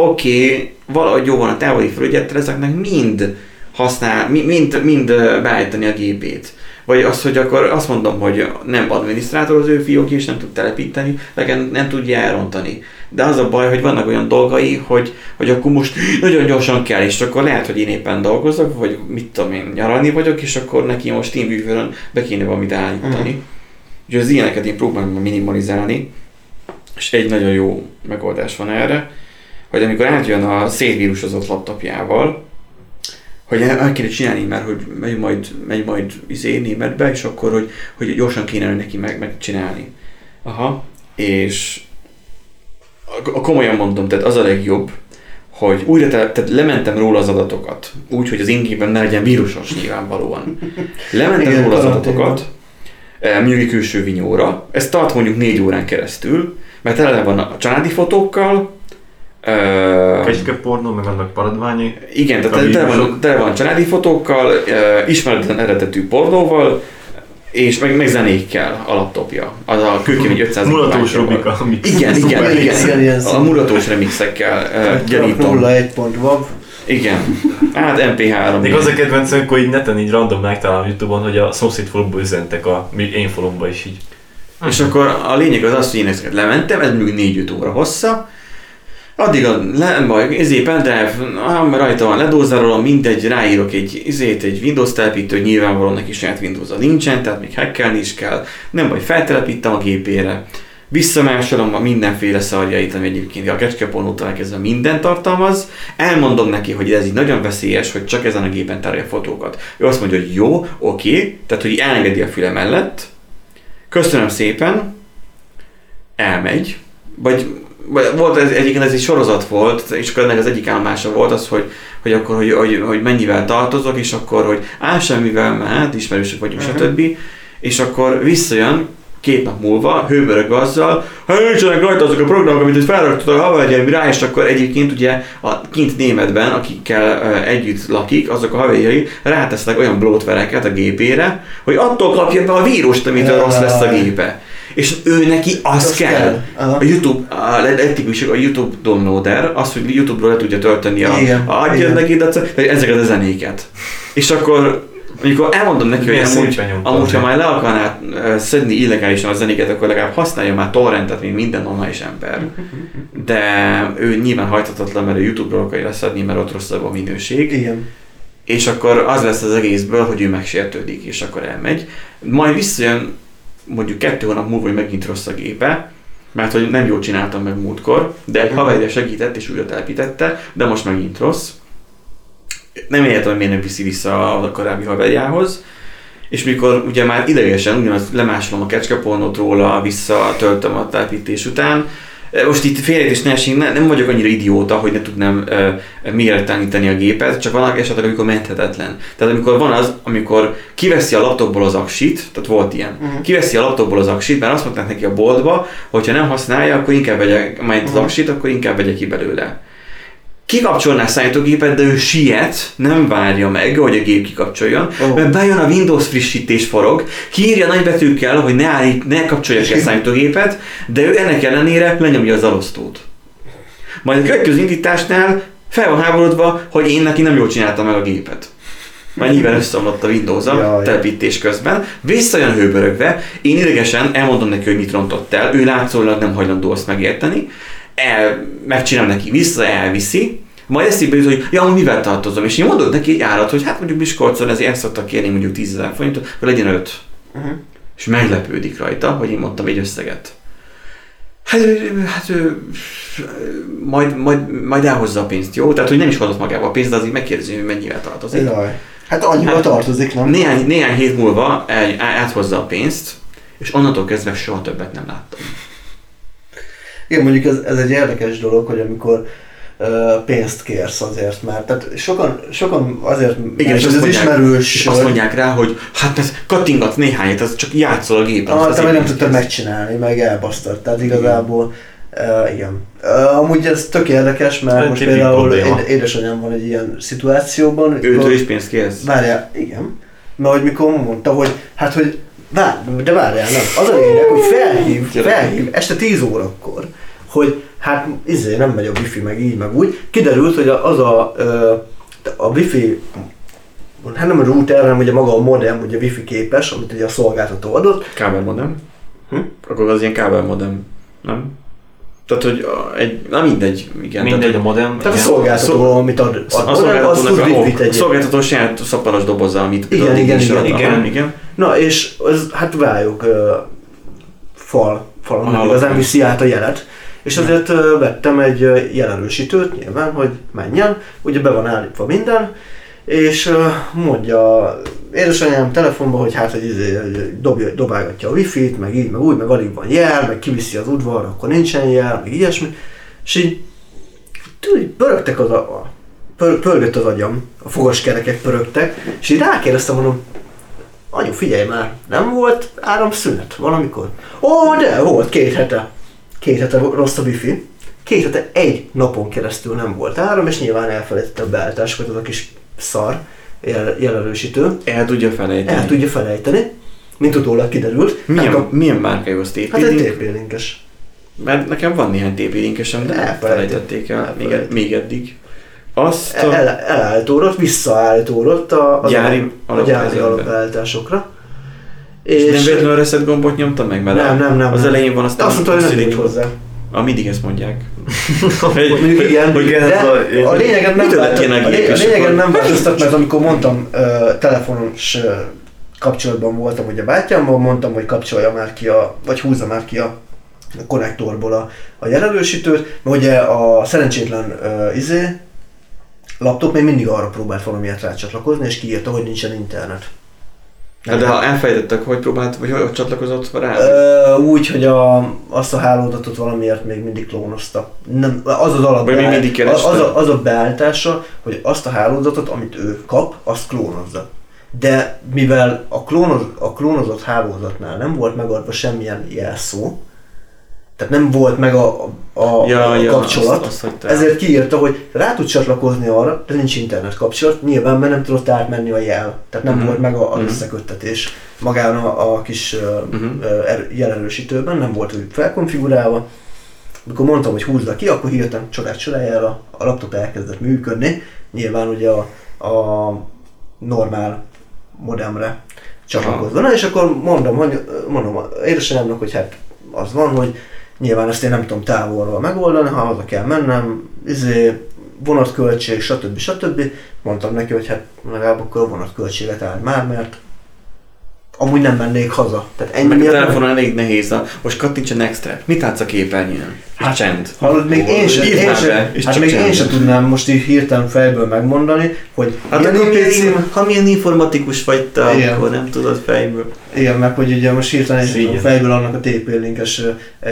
oké, okay, valahogy jó van a távoli felügyelettel, ezeknek mind használ, mi- mind, mind beállítani a gépét. Vagy az, hogy akkor azt mondom, hogy nem adminisztrátor az ő fiók, és nem tud telepíteni, legalább nem tudja elrontani. De az a baj, hogy vannak olyan dolgai, hogy, hogy akkor most nagyon gyorsan kell, és akkor lehet, hogy én éppen dolgozok, vagy mit tudom én, nyaralni vagyok, és akkor neki most TeamViewer-ön be kéne valamit állítani. Mhm. Úgyhogy az ilyeneket én próbálom minimalizálni, és egy nagyon jó megoldás van erre, hogy amikor átjön a szétvírusozott laptopjával, hogy el el kéne csinálni, mert hogy megy majd, megy majd izé németbe, és akkor, hogy, hogy gyorsan kéne neki meg, megcsinálni. Aha, és a- a- komolyan mondom, tehát az a legjobb, hogy újra te, tehát lementem róla az adatokat, úgy, hogy az ingében ne legyen vírusos nyilvánvalóan. Lementem Igen, róla az adatokat, eh, mondjuk egy külső vinyóra, ez tart mondjuk négy órán keresztül, mert tele van a családi fotókkal, eh, Kecske pornó, meg annak paradványai. igen, tehát tele van, tele van családi fotókkal, eh, ismeretlen eredetű pornóval, és meg, meg zenékkel a laptopja. Az a kőkemény 500 Mulatós. Rubika, ami Igen, igen, igen, igen, A mulatós remixekkel uh, gyanítom. 01.wav. Igen. Hát MP3. Még az a kedvencem, amikor így neten így random megtalálom Youtube-on, hogy a szomszéd faluba üzentek a mi én falumba is így. És akkor a lényeg az az, hogy én ezeket lementem, ez mondjuk 4-5 óra hossza, Addig a le, majd izé pendrive, ah, rajta van ledózerolom, mindegy, ráírok egy izét, egy Windows telepítő, nyilvánvalóan neki saját windows nincsen, tehát még hackelni is kell. Nem baj, feltelepítem a gépére, visszamásolom a mindenféle szarjait, ami egyébként a kecskepornótól elkezdve minden tartalmaz, elmondom neki, hogy ez így nagyon veszélyes, hogy csak ezen a gépen tárja fotókat. Ő azt mondja, hogy jó, oké, tehát hogy elengedi a füle mellett, köszönöm szépen, elmegy, vagy volt ez, egyébként ez egy sorozat volt, és akkor ennek az egyik állomása volt az, hogy, hogy akkor, hogy, hogy, hogy mennyivel tartozok, és akkor, hogy á, semmivel mehet, ismerősök vagyunk, Mhm. stb. És akkor visszajön két nap múlva, hőbörög azzal, ha nincsenek rajta azok a programok, amit felraktad a haverjaim rá, és akkor egyébként ugye a kint németben, akikkel ö, együtt lakik, azok a haverjai rátesznek olyan bloatvereket a gépére, hogy attól kapja be a vírust, amitől rossz lesz a gépe. És ő neki az Az kell. kell. Aha. A YouTube, a, eddig a YouTube downloader, az, hogy YouTube-ról le tudja tölteni a, Igen, a adja igen. neki de ezeket a zenéket. És akkor amikor elmondom neki, hogy amúgy, amúgy ha már le akarná szedni illegálisan a zenéket, akkor legalább használja már torrentet, mint minden normális ember. De ő nyilván hajthatatlan, mert a YouTube-ról akarja leszedni, mert ott rosszabb a minőség Igen. és akkor az lesz az egészből, hogy ő megsértődik, és akkor elmegy. Majd visszajön mondjuk kettő hónap múlva, hogy megint rossz a gépe, mert hogy nem jól csináltam meg múltkor, de egy haverja segített és újra telepítette, de most megint rossz. Nem értem, hogy miért nem viszi vissza a korábbi haverjához. És mikor ugye már idegesen ugyanaz lemásolom a kecskepornót róla, visszatöltöm a telepítés után, Most itt félreértés ne essék, ne- nem vagyok annyira idióta, hogy ne tudnám uh, méretleníteni a gépet, csak vannak esetek, amikor menthetetlen. Tehát amikor van az, amikor kiveszi a laptopból az aksit, tehát volt ilyen, Mhm. kiveszi a laptopból az aksit, mert azt mondták neki a boltba, hogyha nem használja, akkor inkább vegye, majd az Mhm. aksit, akkor inkább vegye ki belőle. Kikapcsolná a számítógépet, de ő siet, nem várja meg, hogy a gép kikapcsoljon, Ó. mert bejön a Windows frissítés forog, kiírja nagybetűkkel, hogy ne, állít, ne kapcsolja ki a számítógépet, de ő ennek ellenére lenyomja az elosztót. Majd a következő indításnál fel van háborodva, hogy én neki nem jól csináltam meg a gépet. Már nyilván összeomlott a windows a telepítés közben. Visszajön hőbörögve, én idegesen elmondom neki, hogy mit rontott el, ő látszólag nem hajlandó azt megérteni, el, megcsinálom neki vissza, elviszi, majd eszébe jut, hogy ja, mivel tartozom, és én mondok neki egy árat, hogy hát mondjuk Miskolcon ezért el szoktak kérni mondjuk 10 ezer forintot, hogy legyen 5. Uh-huh. És meglepődik rajta, hogy én mondtam egy összeget. Hát, hát majd, majd, majd elhozza a pénzt, jó? Tehát, hogy nem is hozott magával a pénzt, de azért megkérdezi, hogy mennyivel tartozik. Jaj. Hát annyival Hát- tartozik, nem? Néhány, néhány hét múlva el, áthozza a pénzt, és onnantól kezdve soha többet nem láttam. Igen, mondjuk ez, ez egy érdekes dolog, hogy amikor pénzt kérsz azért, mert tehát sokan, sokan azért, Igen, és ez mondják, ismerős, és azt mondják rá, hogy hát ez kattingat néhányat, az csak játszol a gépen. Ah, te meg nem tudtad megcsinálni, meg elbasztad. Tehát igazából, uh, igen. Uh, amúgy ez tök érdekes, mert Ez most például éd- édesanyám van egy ilyen szituációban. Őtől is pénzt kérsz? Várjál, igen. Mert hogy mikor mondta, hogy hát, hogy vár, de várjál, nem. Az a lényeg, hogy felhív, felhív este 10 órakor, hogy hát izé nem megy a wifi, meg így, meg úgy. Kiderült, hogy az a, a wifi hát nem a router, hanem ugye maga a modem, ugye wifi képes, amit ugye a szolgáltató adott. Kábelmodem? Hm? Akkor az ilyen kábelmodem, nem? Tehát, hogy a- egy, na mindegy, igen. Mindegy, a tehát, modem. Tehát a igen. szolgáltató, szol- amit ad, a ad az tud szolgáltatónak a, a egy. szolgáltató saját szappanos dobozzal, amit Igen, igen, is igen, ad- igen. aha, igen. Na és az, hát rájuk ö, fal, falon Aha, nem igazán viszi át a jelet. És azért vettem egy jelerősítőt nyilván, hogy menjen, ugye be van állítva minden, és mondja édesanyám telefonba, hogy hát, hogy izé, dobja, dobálgatja a wifi-t, meg így, meg úgy, meg alig van jel, meg kiviszi az udvarra, akkor nincsen jel, meg ilyesmi. És így, így pörögtek az a pör, pörgött az agyam, a fogaskerekek pörögtek, és így rákérdeztem, mondom, Anyu, figyelj már, nem volt áramszünet valamikor? Ó, de volt, két hete. Két hete rossz a wifi. Két hete egy napon keresztül nem volt áram, és nyilván elfelejtette a beállításokat, az a kis szar jel- jelerősítő. El tudja felejteni. El tudja felejteni, mint utólag kiderült. Milyen, Elkap- milyen márkájú az TP Hát egy? TP-linkes. Mert nekem van néhány TP linkesem, de Elfelejtették. felejtették el még, még eddig. Azt a el, elállítódott, visszaállítódott a, az Gyári a, a gyári alaphelyzetben. Alapbeállításokra. és nem véletlenül a reset gombot nyomta meg, mert nem, nem, nem. az nem. elején van aztán Azt mondta, hogy nem nyújt hozzá. Ah, mindig ezt mondják. Mondjuk igen, hogy de ez a- a lényegen nem, Mitől vált- lett ilyen a, lé- a és lényegen nem változtat, mert amikor mondtam, ö, telefonos ö, kapcsolatban voltam ugye bátyámmal, mondtam, hogy kapcsolja már ki a, vagy húzza már ki a konnektorból a, a jelerősítőt, mert ugye a szerencsétlen ö, izé, laptop még mindig arra próbált valamiért rácsatlakozni, és kiírta, hogy nincsen internet. Hát de ha elfejtettek, hogy próbált, vagy hogy csatlakozott rá? Ö, úgy, hogy a, azt a hálózatot valamiért még mindig klónozta. Nem, az az alap még mindig kereste? az, a, az a beállítása, hogy azt a hálózatot, amit ő kap, azt klónozza. De mivel a, klónoz, a klónozott hálózatnál nem volt megadva semmilyen jelszó, tehát nem volt meg a, a, a, Ja, a ja, kapcsolat, azt- azt ezért kiírta, hogy rá tud csatlakozni arra, de nincs internet kapcsolat, nyilván mert nem tudott átmenni a jel, tehát nem Mhm. volt meg a, az Mhm. összeköttetés magán a, a kis uh, er, jelerősítőben, nem volt úgy felkonfigurálva. Amikor mondtam, hogy húzza ki, akkor hirtelen csodát csodájára a laptop elkezdett működni. Nyilván ugye a, a normál modemre csatlakozva. Na és akkor mondom, hogy mondom a édesanyámnak, hogy hát az van, hogy nyilván ezt én nem tudom távolról megoldani, ha haza kell mennem, izé, vonatköltség, stb. stb. Mondtam neki, hogy hát legalább akkor a vonatköltséget áll már, mert amúgy nem mennék haza. Tehát ennyi Meg a telefonon elég nehéz. A, most kattints a next Mit látsz a képernyőn? Hát csend. Hallod, még én sem, én sem, be, és hát csak még én sem tudnám most így hirtelen fejből megmondani, hogy Hát milyen akkor milyen, ha milyen informatikus vagy te, akkor nem tudod fejből. Igen, meg hogy ugye most hirtelen fejből annak a TP-linkes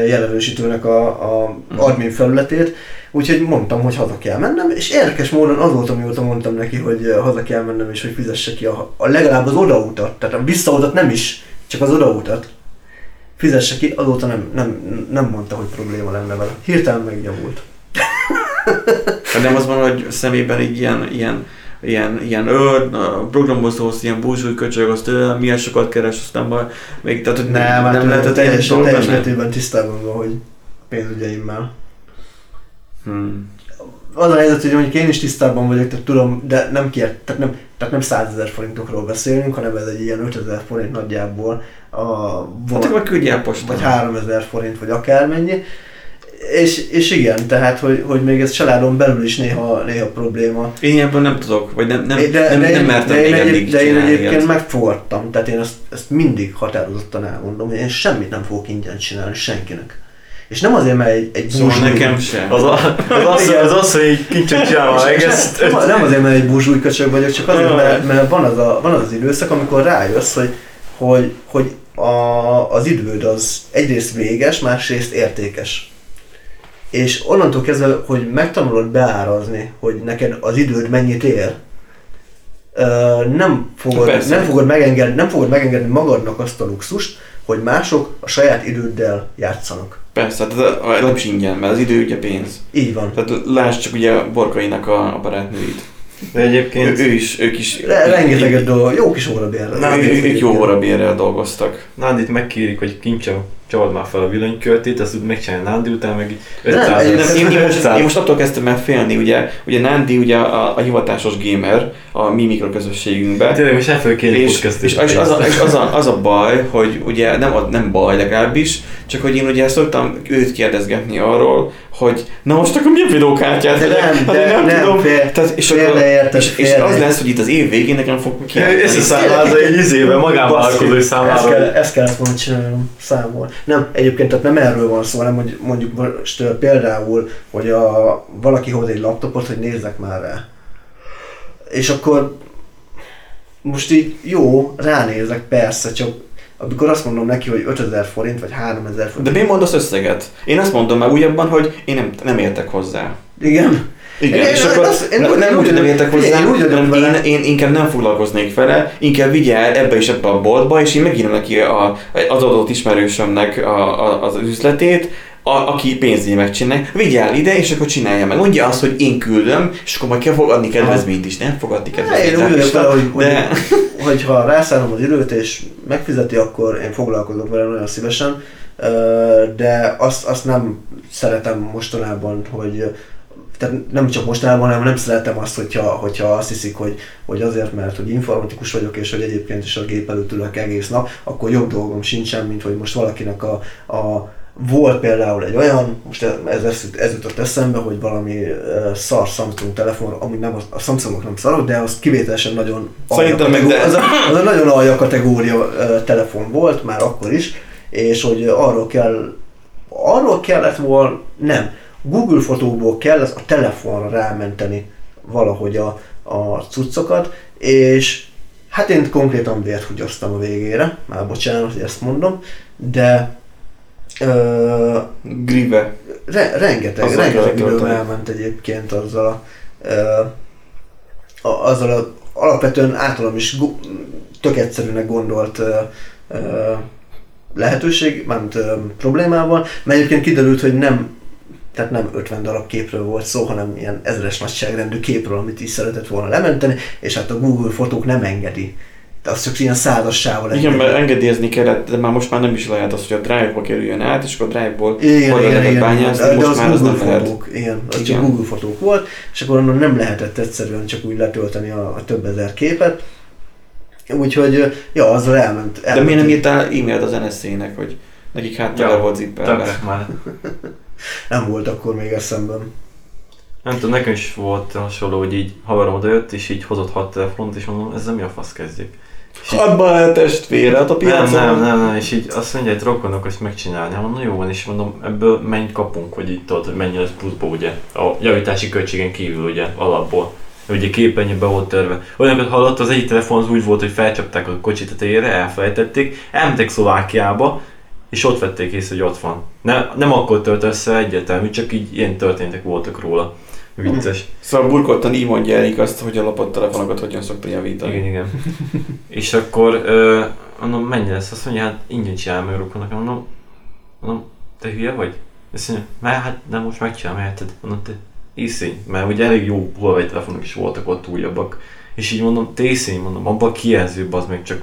jelölősítőnek a, a Mhm. admin felületét, úgyhogy mondtam, hogy haza kell mennem, és érdekes módon azóta, mióta mondtam neki, hogy haza kell mennem, és hogy fizesse ki a, a legalább az odautat, tehát a visszautat nem is, csak az odautat, fizesse ki, azóta nem, nem, nem mondta, hogy probléma lenne vele. Hirtelen. Hát nem az van, hogy szemében így ilyen, ilyen ilyen, ilyen ö, a programozóhoz, ilyen búzsúly köcsög, azt ö, milyen sokat keres, aztán majd még, tehát hogy Nem, nem, hát nem ő lehetett teljes, egy teljes benne? mértékben tisztában van, hogy pénzügyeimmel. Hmm. Az a helyzet, hogy mondjuk én is tisztában vagyok, tehát tudom, de nem kér, tehát nem, tehát nem 100 ezer forintokról beszélünk, hanem ez egy ilyen 5000 forint nagyjából, a, Hát akkor küldj el postán. vagy 3000 forint, vagy akármennyi. És, és igen, tehát, hogy, hogy még ez családon belül is néha, néha probléma. Én ebből nem tudok, vagy nem, nem, de, nem, de, nem én- mertem de, én, még eddig de én egyébként ilyet. megfogadtam, tehát én ezt, ezt mindig határozottan elmondom, hogy én semmit nem fogok ingyen csinálni senkinek. És nem azért, mert egy, egy Szóval búzsúly- nekem sem. Az, a, az, az, az, az, hogy csinálva meg ezt. nem, nem azért, mert egy búzsúj köcsög vagyok, csak azért, mert, mert van, az a, van az, az időszak, amikor rájössz, hogy, hogy, hogy a, az időd az egyrészt véges, másrészt értékes. És onnantól kezdve, hogy megtanulod beárazni, hogy neked az időd mennyit ér, nem fogod, Persze. nem, fogod megengedni, nem fogod megengedni magadnak azt a luxust, hogy mások a saját időddel játszanak. Persze, tehát nem is ingyen, mert az idő ugye pénz. Így van. Tehát lásd csak ugye Borkainak a, a barátnőit. De Ő, egyébként ő is, ők is... Re- Rengeteget dolog, jó kis órabérre. Na, ők, ők jó órabérrel dolgoztak. Nándit megkérik, hogy kincsa csavald már fel a villanyköltét, azt úgy megcsinálja Nándi után, meg így Nem, 500 én- Nem, én, én, most, 500. én most attól kezdtem el félni, ugye, ugye Nandi ugye a, a hivatásos gamer a mi mikroközösségünkbe. Tényleg most el fogja kérni És, és, és, az, a, és az, a, az a baj, hogy ugye nem, a- nem baj legalábbis, csak hogy én ugye szoktam őt kérdezgetni arról, hogy na most akkor milyen videókártyát De nem, Hát de én nem, nem, tudom. fél- Tehát, és, akkor, félreérted, és, és az lesz, hogy itt az év végén nekem fog kijelenteni. Összeszámlázza egy izébe, magánvállalkozói Ezt, számára. kell, ezt kellett volna csinálnom számol. Nem, egyébként tehát nem erről van szó, hanem hogy mondjuk most például, hogy a, valaki hoz egy laptopot, hogy nézzek már rá. És akkor most így jó, ránézek, persze, csak amikor azt mondom neki, hogy 5000 forint, vagy 3000 forint. De miért mondasz összeget? Én azt mondom már újabban, hogy én nem, nem értek hozzá. Igen. Igen, Én- és én akkor azt- én nem, úgy- nem úgy hogy nem értek hozzá, én úgy hanem én, én, inkább nem foglalkoznék vele, inkább vigye el ebbe is ebbe a boltba, és én megírom neki a, az adott ismerősömnek a, a, az üzletét, a, aki pénzé megcsinálja, vigye el ide, és akkor csinálja meg. Mondja azt, hogy én küldöm, és akkor majd kell fog adni kedvezményt is, nem fog adni Ne, kedvezményt. én úgy vagyok vele, hogy, hogy, de, hogyha rászállom az időt és megfizeti, akkor én foglalkozok vele nagyon szívesen, de azt, azt nem szeretem mostanában, hogy tehát nem csak mostanában, hanem nem szeretem azt, hogyha, hogyha azt hiszik, hogy, hogy azért, mert hogy informatikus vagyok, és hogy egyébként is a gép előtt ülök egész nap, akkor jobb dolgom sincsen, mint hogy most valakinek a, a volt például egy olyan, most ez, ez, ez jutott eszembe, hogy valami szar Samsung telefon, amúgy nem, a Samsungok nem szarok, de az kivételesen nagyon Szerintem meg de- az, a, az a nagyon alja kategória telefon volt, már akkor is, és hogy arról kell, arról kellett volna, nem, Google fotókból kell a telefonra rámenteni valahogy a, a cuccokat, és hát én konkrétan vért húgyoztam a végére, már bocsánat, hogy ezt mondom, de ö, Grive. re, rengeteg, Azzal rengeteg időm elment egyébként azzal a, ö, a, azzal a alapvetően általam is go, tök egyszerűnek gondolt ö, ö, lehetőség, mármint ö, problémával, mert egyébként kiderült, hogy nem tehát nem 50 darab képről volt szó, hanem ilyen ezeres nagyságrendű képről, amit is szeretett volna lementeni, és hát a Google fotók nem engedi. De az csak ilyen százassával Igen, mert engedélyezni kellett, de már most már nem is lehet az, hogy a Drive-ba kerüljön át, és akkor a Drive-ból igen, igen, igen, bányászni, de, de most az már az Google nem lehet. fotók, igen, az Igen. csak Google fotók volt, és akkor onnan nem lehetett egyszerűen csak úgy letölteni a, a több ezer képet. Úgyhogy, ja, azzal elment. De elment miért nem írtál e-mailt az NSZ-nek, hogy nekik hát Ja, volt zippelve? Már. Nem volt akkor még eszemben. Nem tudom, nekem is volt hasonló, hogy így haverom odajött, és így hozott hat telefont, és mondom, ezzel mi a fasz kezdjék. Hadd már testvére, hát a Nem, piacon. nem, nem, nem, és így azt mondja, hogy rokonok azt megcsinálni. Hát mondom, jó van, és mondom, ebből mennyit kapunk, hogy itt tudod, hogy mennyi lesz pluszból, ugye, a javítási költségen kívül, ugye, alapból. Ugye képernyő be volt törve. Olyanokat hallott, az egyik telefon az úgy volt, hogy felcsapták a kocsit a tetejére, elfelejtették, elmentek Szlovákiába, és ott vették észre, hogy ott van. Nem, nem akkor tört össze egyértelmű, csak így ilyen történtek voltak róla. Vicces. Szóval burkoltan így mondja Erik azt, hogy a lopott telefonokat hogyan szokta javítani. Igen, igen. és akkor ö, mondom, mennyi lesz? Azt mondja, hát ingyen csinál meg rokonnak. Mondom, mondom, te hülye vagy? Azt mondja, mert hát nem most megcsinálom, érted? Mondom, te iszény, mert ugye elég jó Huawei telefonok is voltak ott újabbak. És így mondom, te iszény, mondom, abban a kijelzőbb az még csak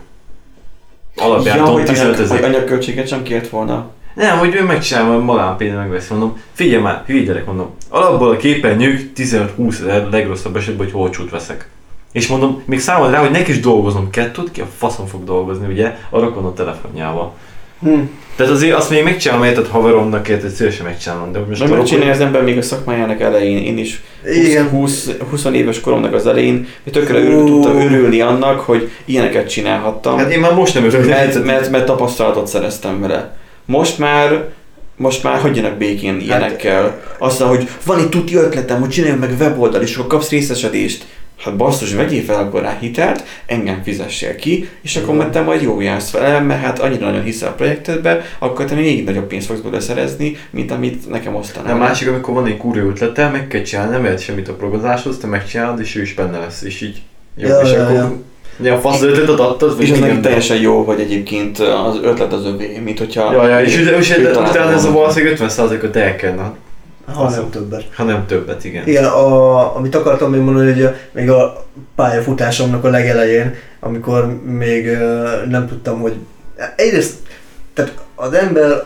alapján Ja, tudom, hogy 15 anyag, hogy ezer. anyagköltséget sem kért volna. Nem, hogy ő megcsinálja, hogy magán például megveszi. Mondom, figyelj már, hülye gyerek, mondom. Alapból a képernyők 15-20 ezer legrosszabb esetben, hogy olcsót veszek. És mondom, még számol rá, hogy neki is dolgoznom kell, tud ki a faszon fog dolgozni, ugye, a rokon a telefonjával. Hm. Tehát azért azt még megcsinálom, érted haveromnak, érted, szívesen megcsinálom, de most a megcsinálja az ember még a szakmájának elején. Én is 20, Igen. 20, 20 éves koromnak az elején hogy tökre örül, tudtam örülni annak, hogy ilyeneket csinálhattam. Hát én már most nem örülök. mert, mert, mert tapasztalatot szereztem vele. Most már most már hagyjanak békén ilyenekkel. Azzal, hogy van egy tuti ötletem, hogy csináljunk meg weboldal, és akkor kapsz részesedést. Hát basszus, vegyél fel akkor rá hitelt, engem fizessél ki, és akkor majd te majd jó jársz vele, mert hát annyira nagyon hiszel a projektedbe, akkor te még nagyobb pénzt fogsz belőle szerezni, mint amit nekem osztanál. A másik, amikor van egy kurva ötlete, meg kell csinálni, nem semmit a programozáshoz, te megcsinálod, és ő is benne lesz, és így jó, Ja, és ja, akkor... ja. Ja, a fasz ötletet adtad, és ez neki teljesen jó, hogy egyébként az ötlet az övé, mint hogyha... Ja, ja, és, és ő találta utána ez a valószínűleg 50%-ot el kell, Ha nem többet. ha nem többet, igen. Igen, a, amit akartam még mondani, hogy a- még a pályafutásomnak a legelején, amikor még nem tudtam, hogy egyrészt, tehát az ember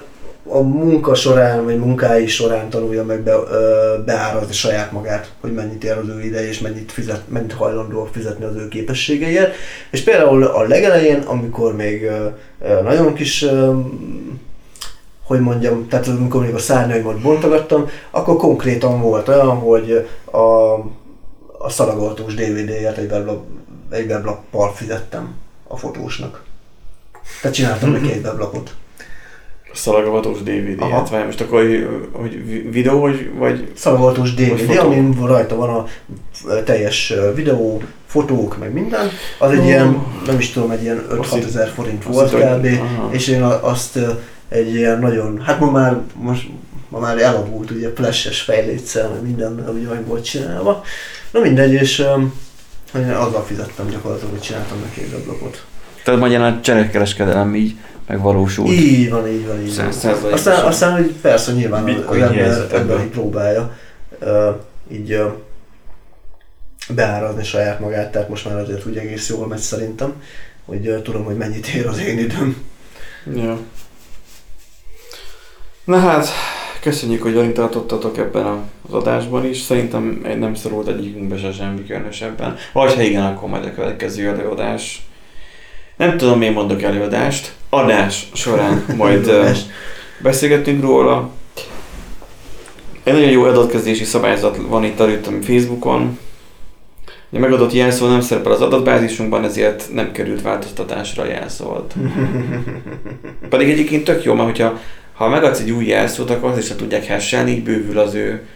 a munka során, vagy munkái során tanulja meg be, ö, beárazni saját magát, hogy mennyit ér az ő ideje, és mennyit, fizet, mennyit hajlandó fizetni az ő képességeiért. És például a legelején, amikor még ö, nagyon kis ö, hogy mondjam, tehát amikor még a szárnyaimat bontogattam, akkor konkrétan volt olyan, hogy a, a szalagoltós DVD-ját egy weblap, egy weblappal fizettem a fotósnak. Tehát csináltam egy weblapot. Szalagavatós DVD-et, Aha. vagy most akkor, hogy, hogy videó, vagy, vagy Szalagoltós Vagy DVD, fotó. amin rajta van a teljes videó, fotók, meg minden. Az egy Ó. ilyen, nem is tudom, egy ilyen Azt 5-6 ezer forint volt kb. És én azt egy ilyen nagyon, hát ma már, most, ma már elavult ugye flashes fejlétszer, meg minden ugye meg volt csinálva. Na mindegy, és én azzal fizettem gyakorlatilag, hogy csináltam neki egy weblapot. Tehát magyarán a cserekereskedelem így megvalósult. Így van, így van, így van. Százalékosan. Aztán, aztán hogy persze nyilván az Bitcoin ember, helyzetekben. ember így próbálja ö, így ö, beárazni saját magát, tehát most már azért úgy egész jól megy szerintem, hogy ö, tudom, hogy mennyit ér az én időm. Ja. Na hát, köszönjük, hogy velünk tartottatok ebben az adásban is. Szerintem egy nem szorult egyikünkbe se semmi különösebben. Vagy ha igen, akkor majd a következő előadás. Nem tudom, miért mondok előadást. Adás során majd beszélgetünk róla. Egy nagyon jó adatkezelési szabályzat van itt előttem Facebookon. A megadott jelszó nem szerepel az adatbázisunkban, ezért nem került változtatásra a jelszót. Pedig egyébként tök jó, mert hogyha ha megadsz egy új jelszót, akkor azt is le tudják hasselni, így bővül az ő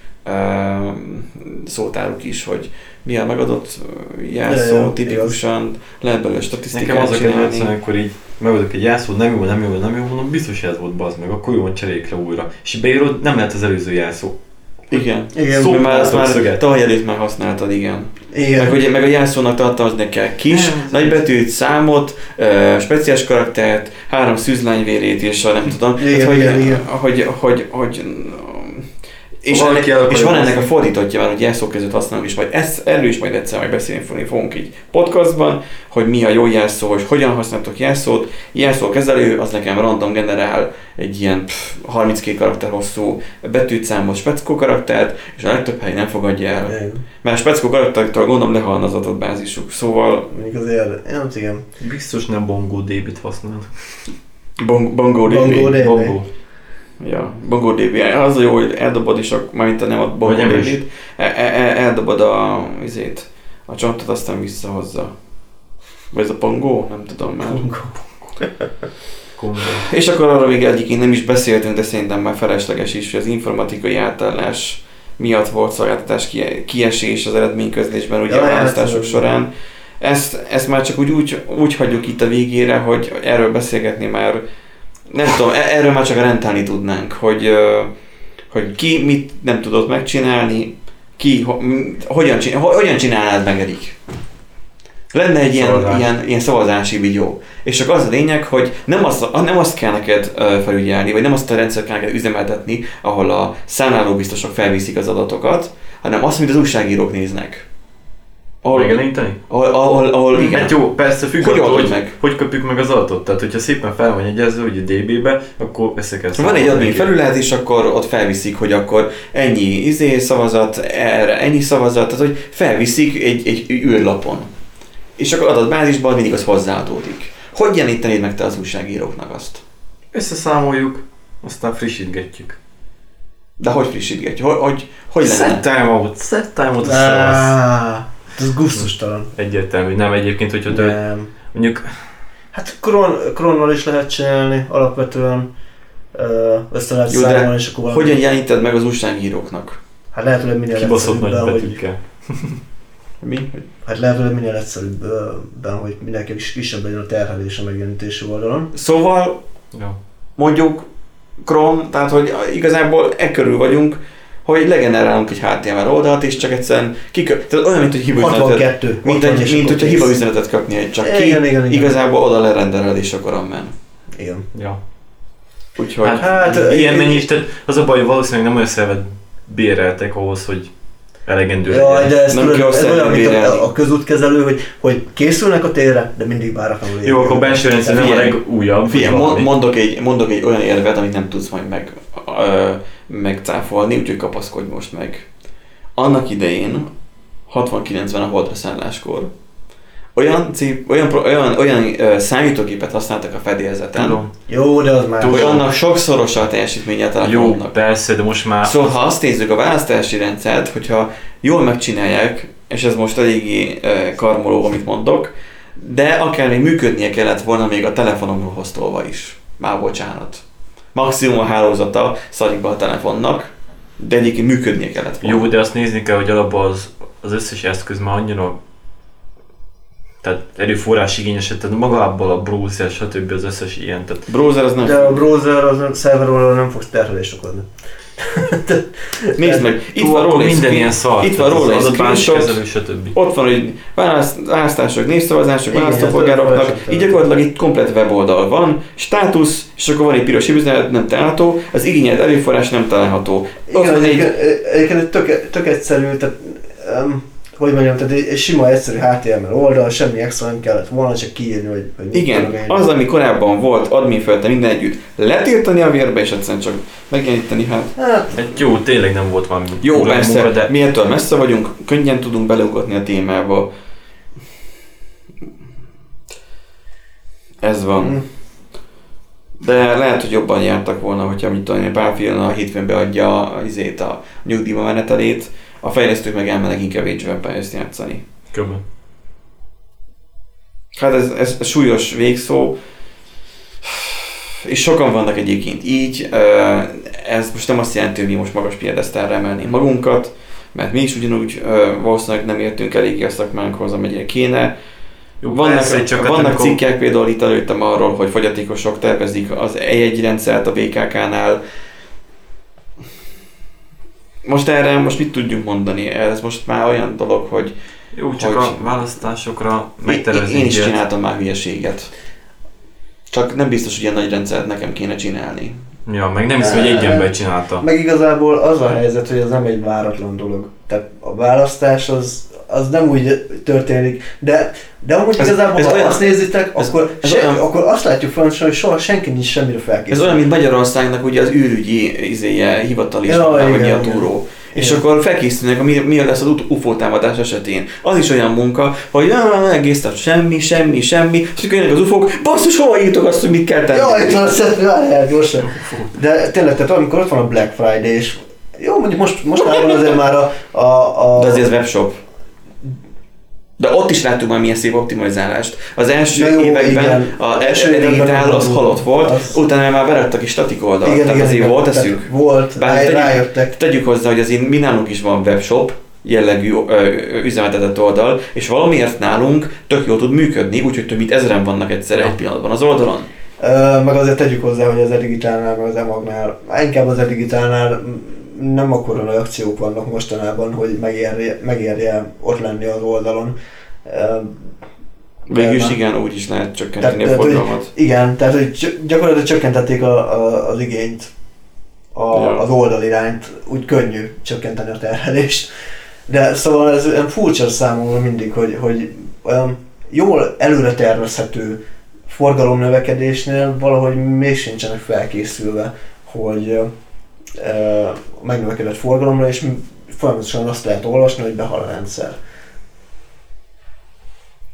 szótáruk is, hogy mi a megadott jelszó, Ja, ja, tipikusan, lehet belőle Nekem statisztikát az a csinálni. amikor így megadok egy jelszót, nem jó, nem jó, nem jó, mondom, biztos ez volt bazd meg, akkor jó van cseréljék le újra. És beírod, nem lehet az előző jelszó. Igen. Igen, Szó- Mert már azt már tavaly előtt már használtad, igen. igen. Meg, hogy, meg a jelszónak tartalmazni kell kis, ez- nagybetűt, számot, ö, speciális karaktert, három szűzlányvérét és a nem tudom. Igen, Tehát, hogy, igen, igen. Hogy, hogy, hogy, és, ennek, és van ennek a fordítottja, van, hogy jelszók között használunk, és majd ezt, erről is majd egyszer meg beszélni fogunk- fogunk így podcastban, hogy mi a jó jelszó, hogy hogyan használtok jelszót. Jelszókezelő az nekem random generál egy ilyen pff, 32 karakter hosszú betűt számos speckó karaktert, és a legtöbb hely nem fogadja el. Igen. Mert a speckó karaktertől gondolom lehalna az adatbázisuk. Szóval Mondjuk azért, nem igen. Biztos nem bongó débit használ. bong, Bongo. Bongo DB. Bongó. Ja, Bongo DB. Az a jó, hogy eldobod is, a, mármint nem a Bongo. DB-t, e, e, e, eldobod a, izét, a csontot, aztán visszahozza. Vagy ez a pongó? Nem tudom már. Kongo. És akkor arra még egyébként nem is beszéltünk, de szerintem már felesleges is, hogy az informatikai átállás miatt volt szolgáltatás kie- kiesés az eredményközlésben ugye Ja, a hát, választások ez- során. Ezt, ezt már csak úgy, úgy, úgy hagyjuk itt a végére, hogy erről beszélgetni már, nem tudom, e- erről már csak rentálni tudnánk, hogy, hogy ki mit nem tudott megcsinálni, ki ho, hogyan, csinál, hogyan csinálnád meg, Erik? Lenne egy ilyen, Szavazás. ilyen, ilyen szavazási videó. És csak az a lényeg, hogy nem azt, nem azt kell neked felügyelni, vagy nem azt a rendszert kell neked üzemeltetni, ahol a számlálóbiztosok felviszik az adatokat, hanem azt, amit az újságírók néznek. Ahol, Megjeleníteni? ahol, ahol, ahol igen. Hát jó, persze függ Hogy attól, hogy, meg? hogy kapjuk meg az adatot. Tehát, hogyha szépen fel van jegyezve, hogy a DB-be, akkor össze kell Van egy admin felület, és akkor ott felviszik, hogy akkor ennyi izé szavazat, erre ennyi szavazat, tehát hogy felviszik egy, egy űrlapon. És akkor adatbázisban mindig az hozzáadódik. Hogy jelenítenéd meg te az újságíróknak azt? Összeszámoljuk, aztán frissítgetjük. De hogy frissítgetj? Hogy, hogy, hogy Set lenne? timeout, set timeout összevasz. Ez gusztustalan. Egyértelmű, nem egyébként, hogyha te Nem. mondjuk Hát kron, kronnal is lehet csinálni, alapvetően össze lehet Jó, de számolni, és akkor valami- Hogyan jeleníted meg az újságíróknak? Hát lehet, hogy minél kibaszott nagy betűkkel. Mi? Hát lehet, hogy minél egyszerűbben, hogy mindenki kis- kisebb legyen a terhelés a megjelenítési oldalon. Szóval Jó. mondjuk Chrome, tehát hogy igazából e körül vagyunk, hogy legenerálunk egy HTML oldalt, és csak egyszerűen kikö... Tehát olyan, mint hogy hiba üzenetet, 62. mint, 60 egy, mint hogyha kész. hiba üzenetet kapni egy csak ki, Igen, igen, igen. igazából oda lerendeled és akkor amen. Igen. Ja. Úgyhogy Hát, hát, ilyen ö, mennyis, tehát az a baj, hogy valószínűleg nem olyan szervet béreltek ahhoz, hogy elegendő Jaj, legyen. de ez, Nem tudod, kell ez olyan, mint a, a közútkezelő, hogy, hogy készülnek a térre, de mindig váratlanul Jó, akkor belső rendszer nem a legújabb. Figyelj, mondok egy, mondok egy olyan érvet, amit nem tudsz majd meg, ö, megcáfolni, úgyhogy kapaszkodj most meg. Annak idején, 60-90 a holdra szálláskor, olyan, cip, olyan, olyan, olyan ö, számítógépet használtak a fedélzeten, Tudom. Jó, de az már... hogy Tudom. annak sokszorosa a teljesítménye a Jó, telefonnak. persze, de most már... Szóval ha azt nézzük a választási rendszert, hogyha jól megcsinálják, és ez most eléggé ö, karmoló, amit mondok, de akár még működnie kellett volna még a telefonomhoz tolva is. Már bocsánat. Maximum a hálózata szarik be a telefonnak, de egyébként működnie kellett volna. Jó, de azt nézni kell, hogy alapban az, az összes eszköz már annyira tehát erőforrás igényes, tehát magából a browser, stb. az összes ilyen, tehát Browser az nem... De a browser az szerver oldalon nem fogsz terhelést okozni. Nézd meg, itt van róla minden screen- ilyen szar. Itt van az róla egy screenshot. Ott van, hogy választ, választások, népszavazások, választópolgároknak, a így gyakorlatilag egy komplet weboldal van, státusz, és akkor van egy piros üzenet, nem található, az igényelt erőforrás nem található. Ott Igen, van egy, egyébként, egyébként egy tök, tök egyszerű, tehát um, hogy mondjam, tehát egy, egy sima egyszerű HTML oldal, semmi extra nem kellett volna, csak kiírni, hogy, hogy igen, az, ami korábban volt, admin felette minden együtt, letiltani a vérbe, és egyszerűen csak megjeleníteni, hát. Hát, Hát jó, tényleg nem volt valami jó, persze, munka, de mi ettől messze vagyunk, könnyen tudunk beleugatni a témába. Ez van. mm, De lehet, hogy jobban jártak volna, hogyha mit tudom Battlefield a hétfőn beadja a, izét, a nyugdíjba menetelét, a fejlesztők meg elmennek inkább Age of Empires-t játszani. Kb. Hát ez, ez, súlyos végszó, és sokan vannak egyébként így, ez most nem azt jelenti, hogy mi most magas piedesztálra emelnénk magunkat, mert mi is ugyanúgy valószínűleg nem értünk eléggé a szakmánkhoz, amennyire kéne. Jó, Vannak, persze, csak vannak amikor- cikkek, például itt előttem arról, hogy fogyatékosok tervezik az E1 rendszert a BKK-nál. Most erre most mit tudjunk mondani? Ez most már olyan dolog, hogy Jó, csak hogy- a választásokra én, megtervezni én is ilyet. csináltam már hülyeséget. Csak nem biztos, hogy ilyen nagy rendszert nekem kéne csinálni. Ja, meg nem hiszem, hogy egy ember csinálta. meg igazából az a helyzet, hogy ez nem egy váratlan dolog. Tehát a választás az, az nem úgy történik, de, de amúgy Ez- igazából, ez ha olyan- azt nézitek, ez- akkor, ez se, olyan- akkor azt látjuk fontosan, hogy soha senki nincs semmire Ez felkészülve. olyan, mint Magyarországnak ugye az űrügyi izéje, hivatal is Ja, igen, a túró. És Igen. akkor felkészülnek, mi, mi lesz az UFO támadás esetén. Az is olyan munka, hogy ah, egész nap semmi, semmi, semmi, és akkor jönnek az UFO-k, basszus, hova írtok azt, hogy mit kell tenni? Jaj, itt szett, várjál gyorsan. De tényleg, tehát amikor ott van a Black Friday, és jó, mondjuk most, most már van azért már a, a, a De azért ez webshop. De ott is láttuk már milyen szép optimalizálást. Az első jó, években igen. a Első digitál az halott volt, az- utána már belettek is statik oldalt. Tehát azért volt tehát eszük. Volt, Bár rá, tegyük- rájöttek. Tegyük hozzá, hogy azért mi nálunk is van webshop, jellegű ö, üzemeltetett oldal, és valamiért nálunk tök jól tud működni, úgyhogy több mint ezeren vannak egyszer egy pillanatban az oldalon. Ö, meg azért tegyük hozzá, hogy az Edigitálnál, meg az Emagnál, inkább az Edigitálnál nem akkora nagy akciók vannak mostanában, hogy megérje, megérje ott lenni az oldalon. Ö, Végül is igen, úgy is lehet csökkenteni a tehát, hogy- forgalmat. Igen, tehát hogy gy- gyakorlatilag csökkentették a, a, az igényt, a, Ja. az oldal irányt, úgy könnyű csökkenteni a terhelést. De szóval ez olyan furcsa számomra mindig, hogy, hogy olyan jól előre tervezhető forgalomnövekedésnél valahogy még sincsenek felkészülve, hogy megnövekedett forgalomra, és folyamatosan azt lehet olvasni, hogy behal a rendszer.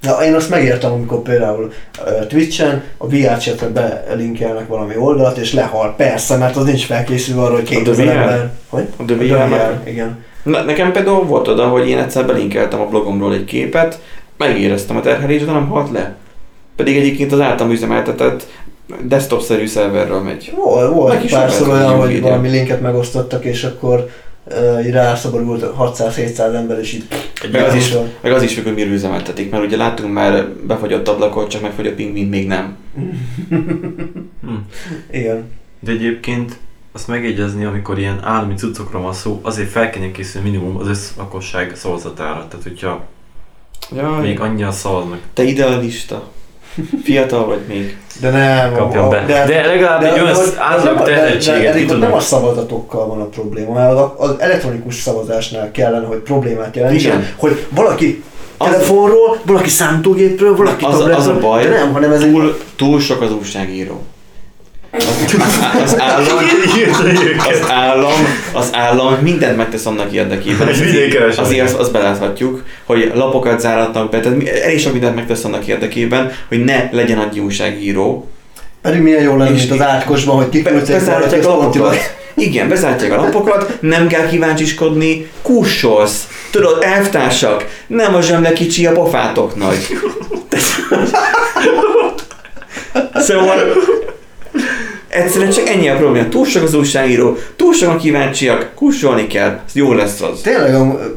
Na, én azt megértem, amikor például uh, Twitch-en a VR chatre belinkelnek valami oldalt, és lehal. Persze, mert az nincs felkészülve arra, hogy A 2000 The VR? ember... Hogy? A The A VR VR, igen. Na, nekem például volt oda, hogy én egyszer belinkeltem a blogomról egy képet, megéreztem a terhelést, de nem halt le. Pedig egyébként az általam üzemeltetett desktop-szerű szerverről megy. Volt, volt párszor olyan, hogy jó valami linket megosztottak, és akkor így rászabadult 600-700 ember, és így... Meg az is, meg az is függ, hogy miről üzemeltetik, mert ugye láttunk már befagyott ablakot, csak megfagyott pingvin még nem. Hm. Igen. De egyébként azt megjegyezni, amikor ilyen állami cuccokról van szó, azért fel kéne készülni minimum az összlakosság szavazatára. Tehát, hogyha Jaj, még annyian szavaznak, te idealista. Fiatal vagy még. De nem... kapjon a- be. De, de legalább egy olyan átlag de- de- tehetséget de ki ott nem a szavazatokkal van a probléma, mert az, az elektronikus szavazásnál kellene, hogy problémát jelentsen, hogy valaki Az- telefonról, valaki számítógépről, valaki Az, az tabletről, a baj, de nem, hanem ez egy... túl, túl sok az újságíró. Az, állam, az állam, az állam mindent megtesz annak érdekében. Azért azt, azt beláthatjuk, hogy lapokat záratnak be, tehát elég sok mindent megtesz annak érdekében, hogy ne legyen annyi újságíró. Pedig milyen jó lenne, És- mint az átkosban, hogy kiküldték volna a lapokat. Igen, bezártják a lapokat, nem kell kíváncsiskodni, kussolsz. Tudod, elvtársak, nem a zsemle kicsi, a pofátok nagy. szóval egyszerűen csak ennyi a probléma. Túl sok az újságíró, túl sokan kíváncsiak, kussolni kell, jó lesz az. Tényleg,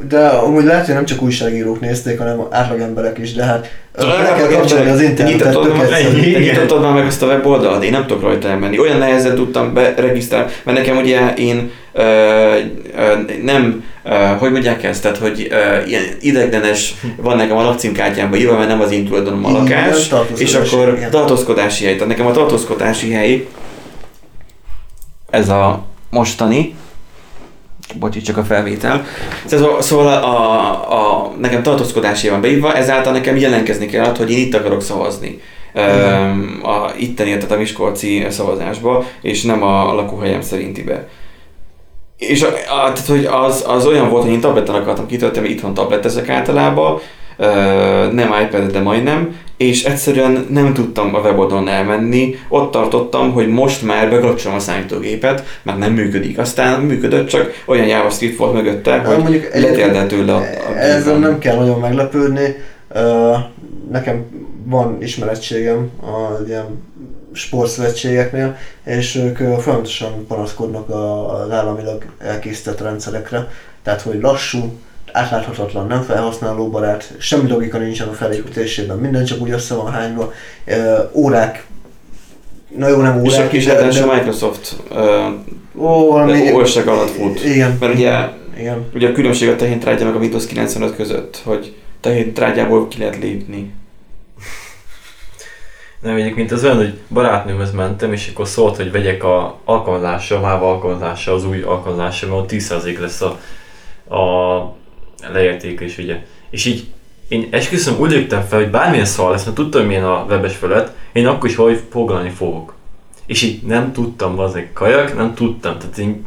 de amúgy lehet, hogy nem csak újságírók nézték, hanem átlagemberek is, de hát le kell kapcsolni az internetet, Nyitottad már- meg azt a weboldalt? Én nem tudok rajta elmenni. Olyan nehezen tudtam beregisztrálni, mert nekem ugye én ö, ö, nem, ö, hogy mondják ezt, tehát hogy ö, ilyen ideglenes van nekem a lakcímkártyámban írva, mert nem az én tulajdonom a lakás, és akkor tartózkodási hely. Tehát nekem a tartózkodási hely ez a mostani, bocsi, csak a felvétel. Szóval, szóval a, a, a, nekem tartózkodási van beírva, ezáltal nekem jelentkezni kellett, hogy én itt akarok szavazni. Öm, a itteni, tehát a Miskolci szavazásba, és nem a lakóhelyem szerintibe. És a, a, tehát, hogy az, az olyan volt, hogy én tableten akartam kitölteni, itthon tabletezek általában, nem iPad, de majdnem, és egyszerűen nem tudtam a weboldalon elmenni, ott tartottam, hogy most már bekapcsolom a számítógépet, mert nem működik. Aztán működött, csak olyan JavaScript volt mögötte, hogy mondjuk letérdelt tőle a, a Ezzel nem kell nagyon meglepődni. Nekem van ismerettségem a ilyen sportszövetségeknél, és ők folyamatosan panaszkodnak az államilag elkészített rendszerekre. Tehát, hogy lassú, átláthatatlan, nem felhasználóbarát, semmi logika nincsen a felépítésében, minden csak úgy össze van hányva, órák, na jó, nem És a órák, kis de, ráadásul de, Microsoft ö, ó, valami, ország alatt fut. igen, Mert ugye, igen. ugye a különbség a tehén trágya meg a Windows 95 között, hogy tehén trágyából ki lehet lépni. Nem, egyébként az olyan, hogy barátnőmhez mentem, és akkor szólt, hogy vegyek a alkalmazásra, a MÁVA alkalmazásra, az új alkalmazásra, mert ott 10% lesz a, a leértékelés, ugye. És így én esküszöm, úgy léptem fel, hogy bármilyen szal lesz, mert tudtam, milyen a webes felett, én akkor is valahogy foglalni fogok. És így nem tudtam, az egy kajak, nem tudtam, tehát én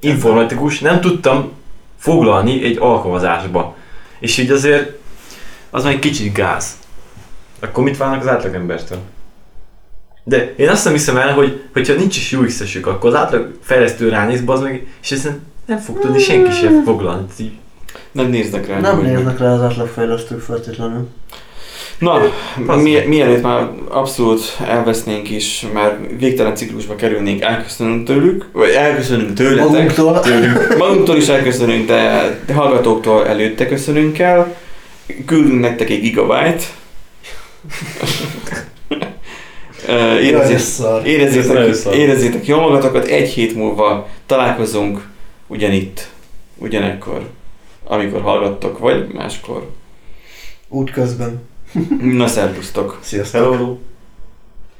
informatikus, nem tudtam foglalni egy alkalmazásba. És így azért az már egy kicsit gáz. Akkor mit várnak az átlagembertől? De én azt nem hiszem el, hogy hogyha nincs is UX-esük, akkor az átlag fejlesztő ránéz, bazd meg, és ezen nem fog tudni senki sem foglalni. Tehát így Nem néznek rá. Nem néznek rá az átlagfejlesztők feltétlenül. Na, mi, mielőtt már abszolút elvesznénk is, már végtelen ciklusba kerülnénk, elköszönünk tőlük, vagy elköszönünk tőletek. Magunktól. Tőlük. Magunktól is elköszönünk, de, de hallgatóktól előtte köszönünk el. Küldünk nektek egy gigabyte. Érezzétek, érezzétek, érezzétek jól magatokat, egy hét múlva találkozunk ugyanitt, ugyanekkor, amikor hallgattok, vagy máskor. Útközben. Na, szervusztok! Sziasztok. Hello.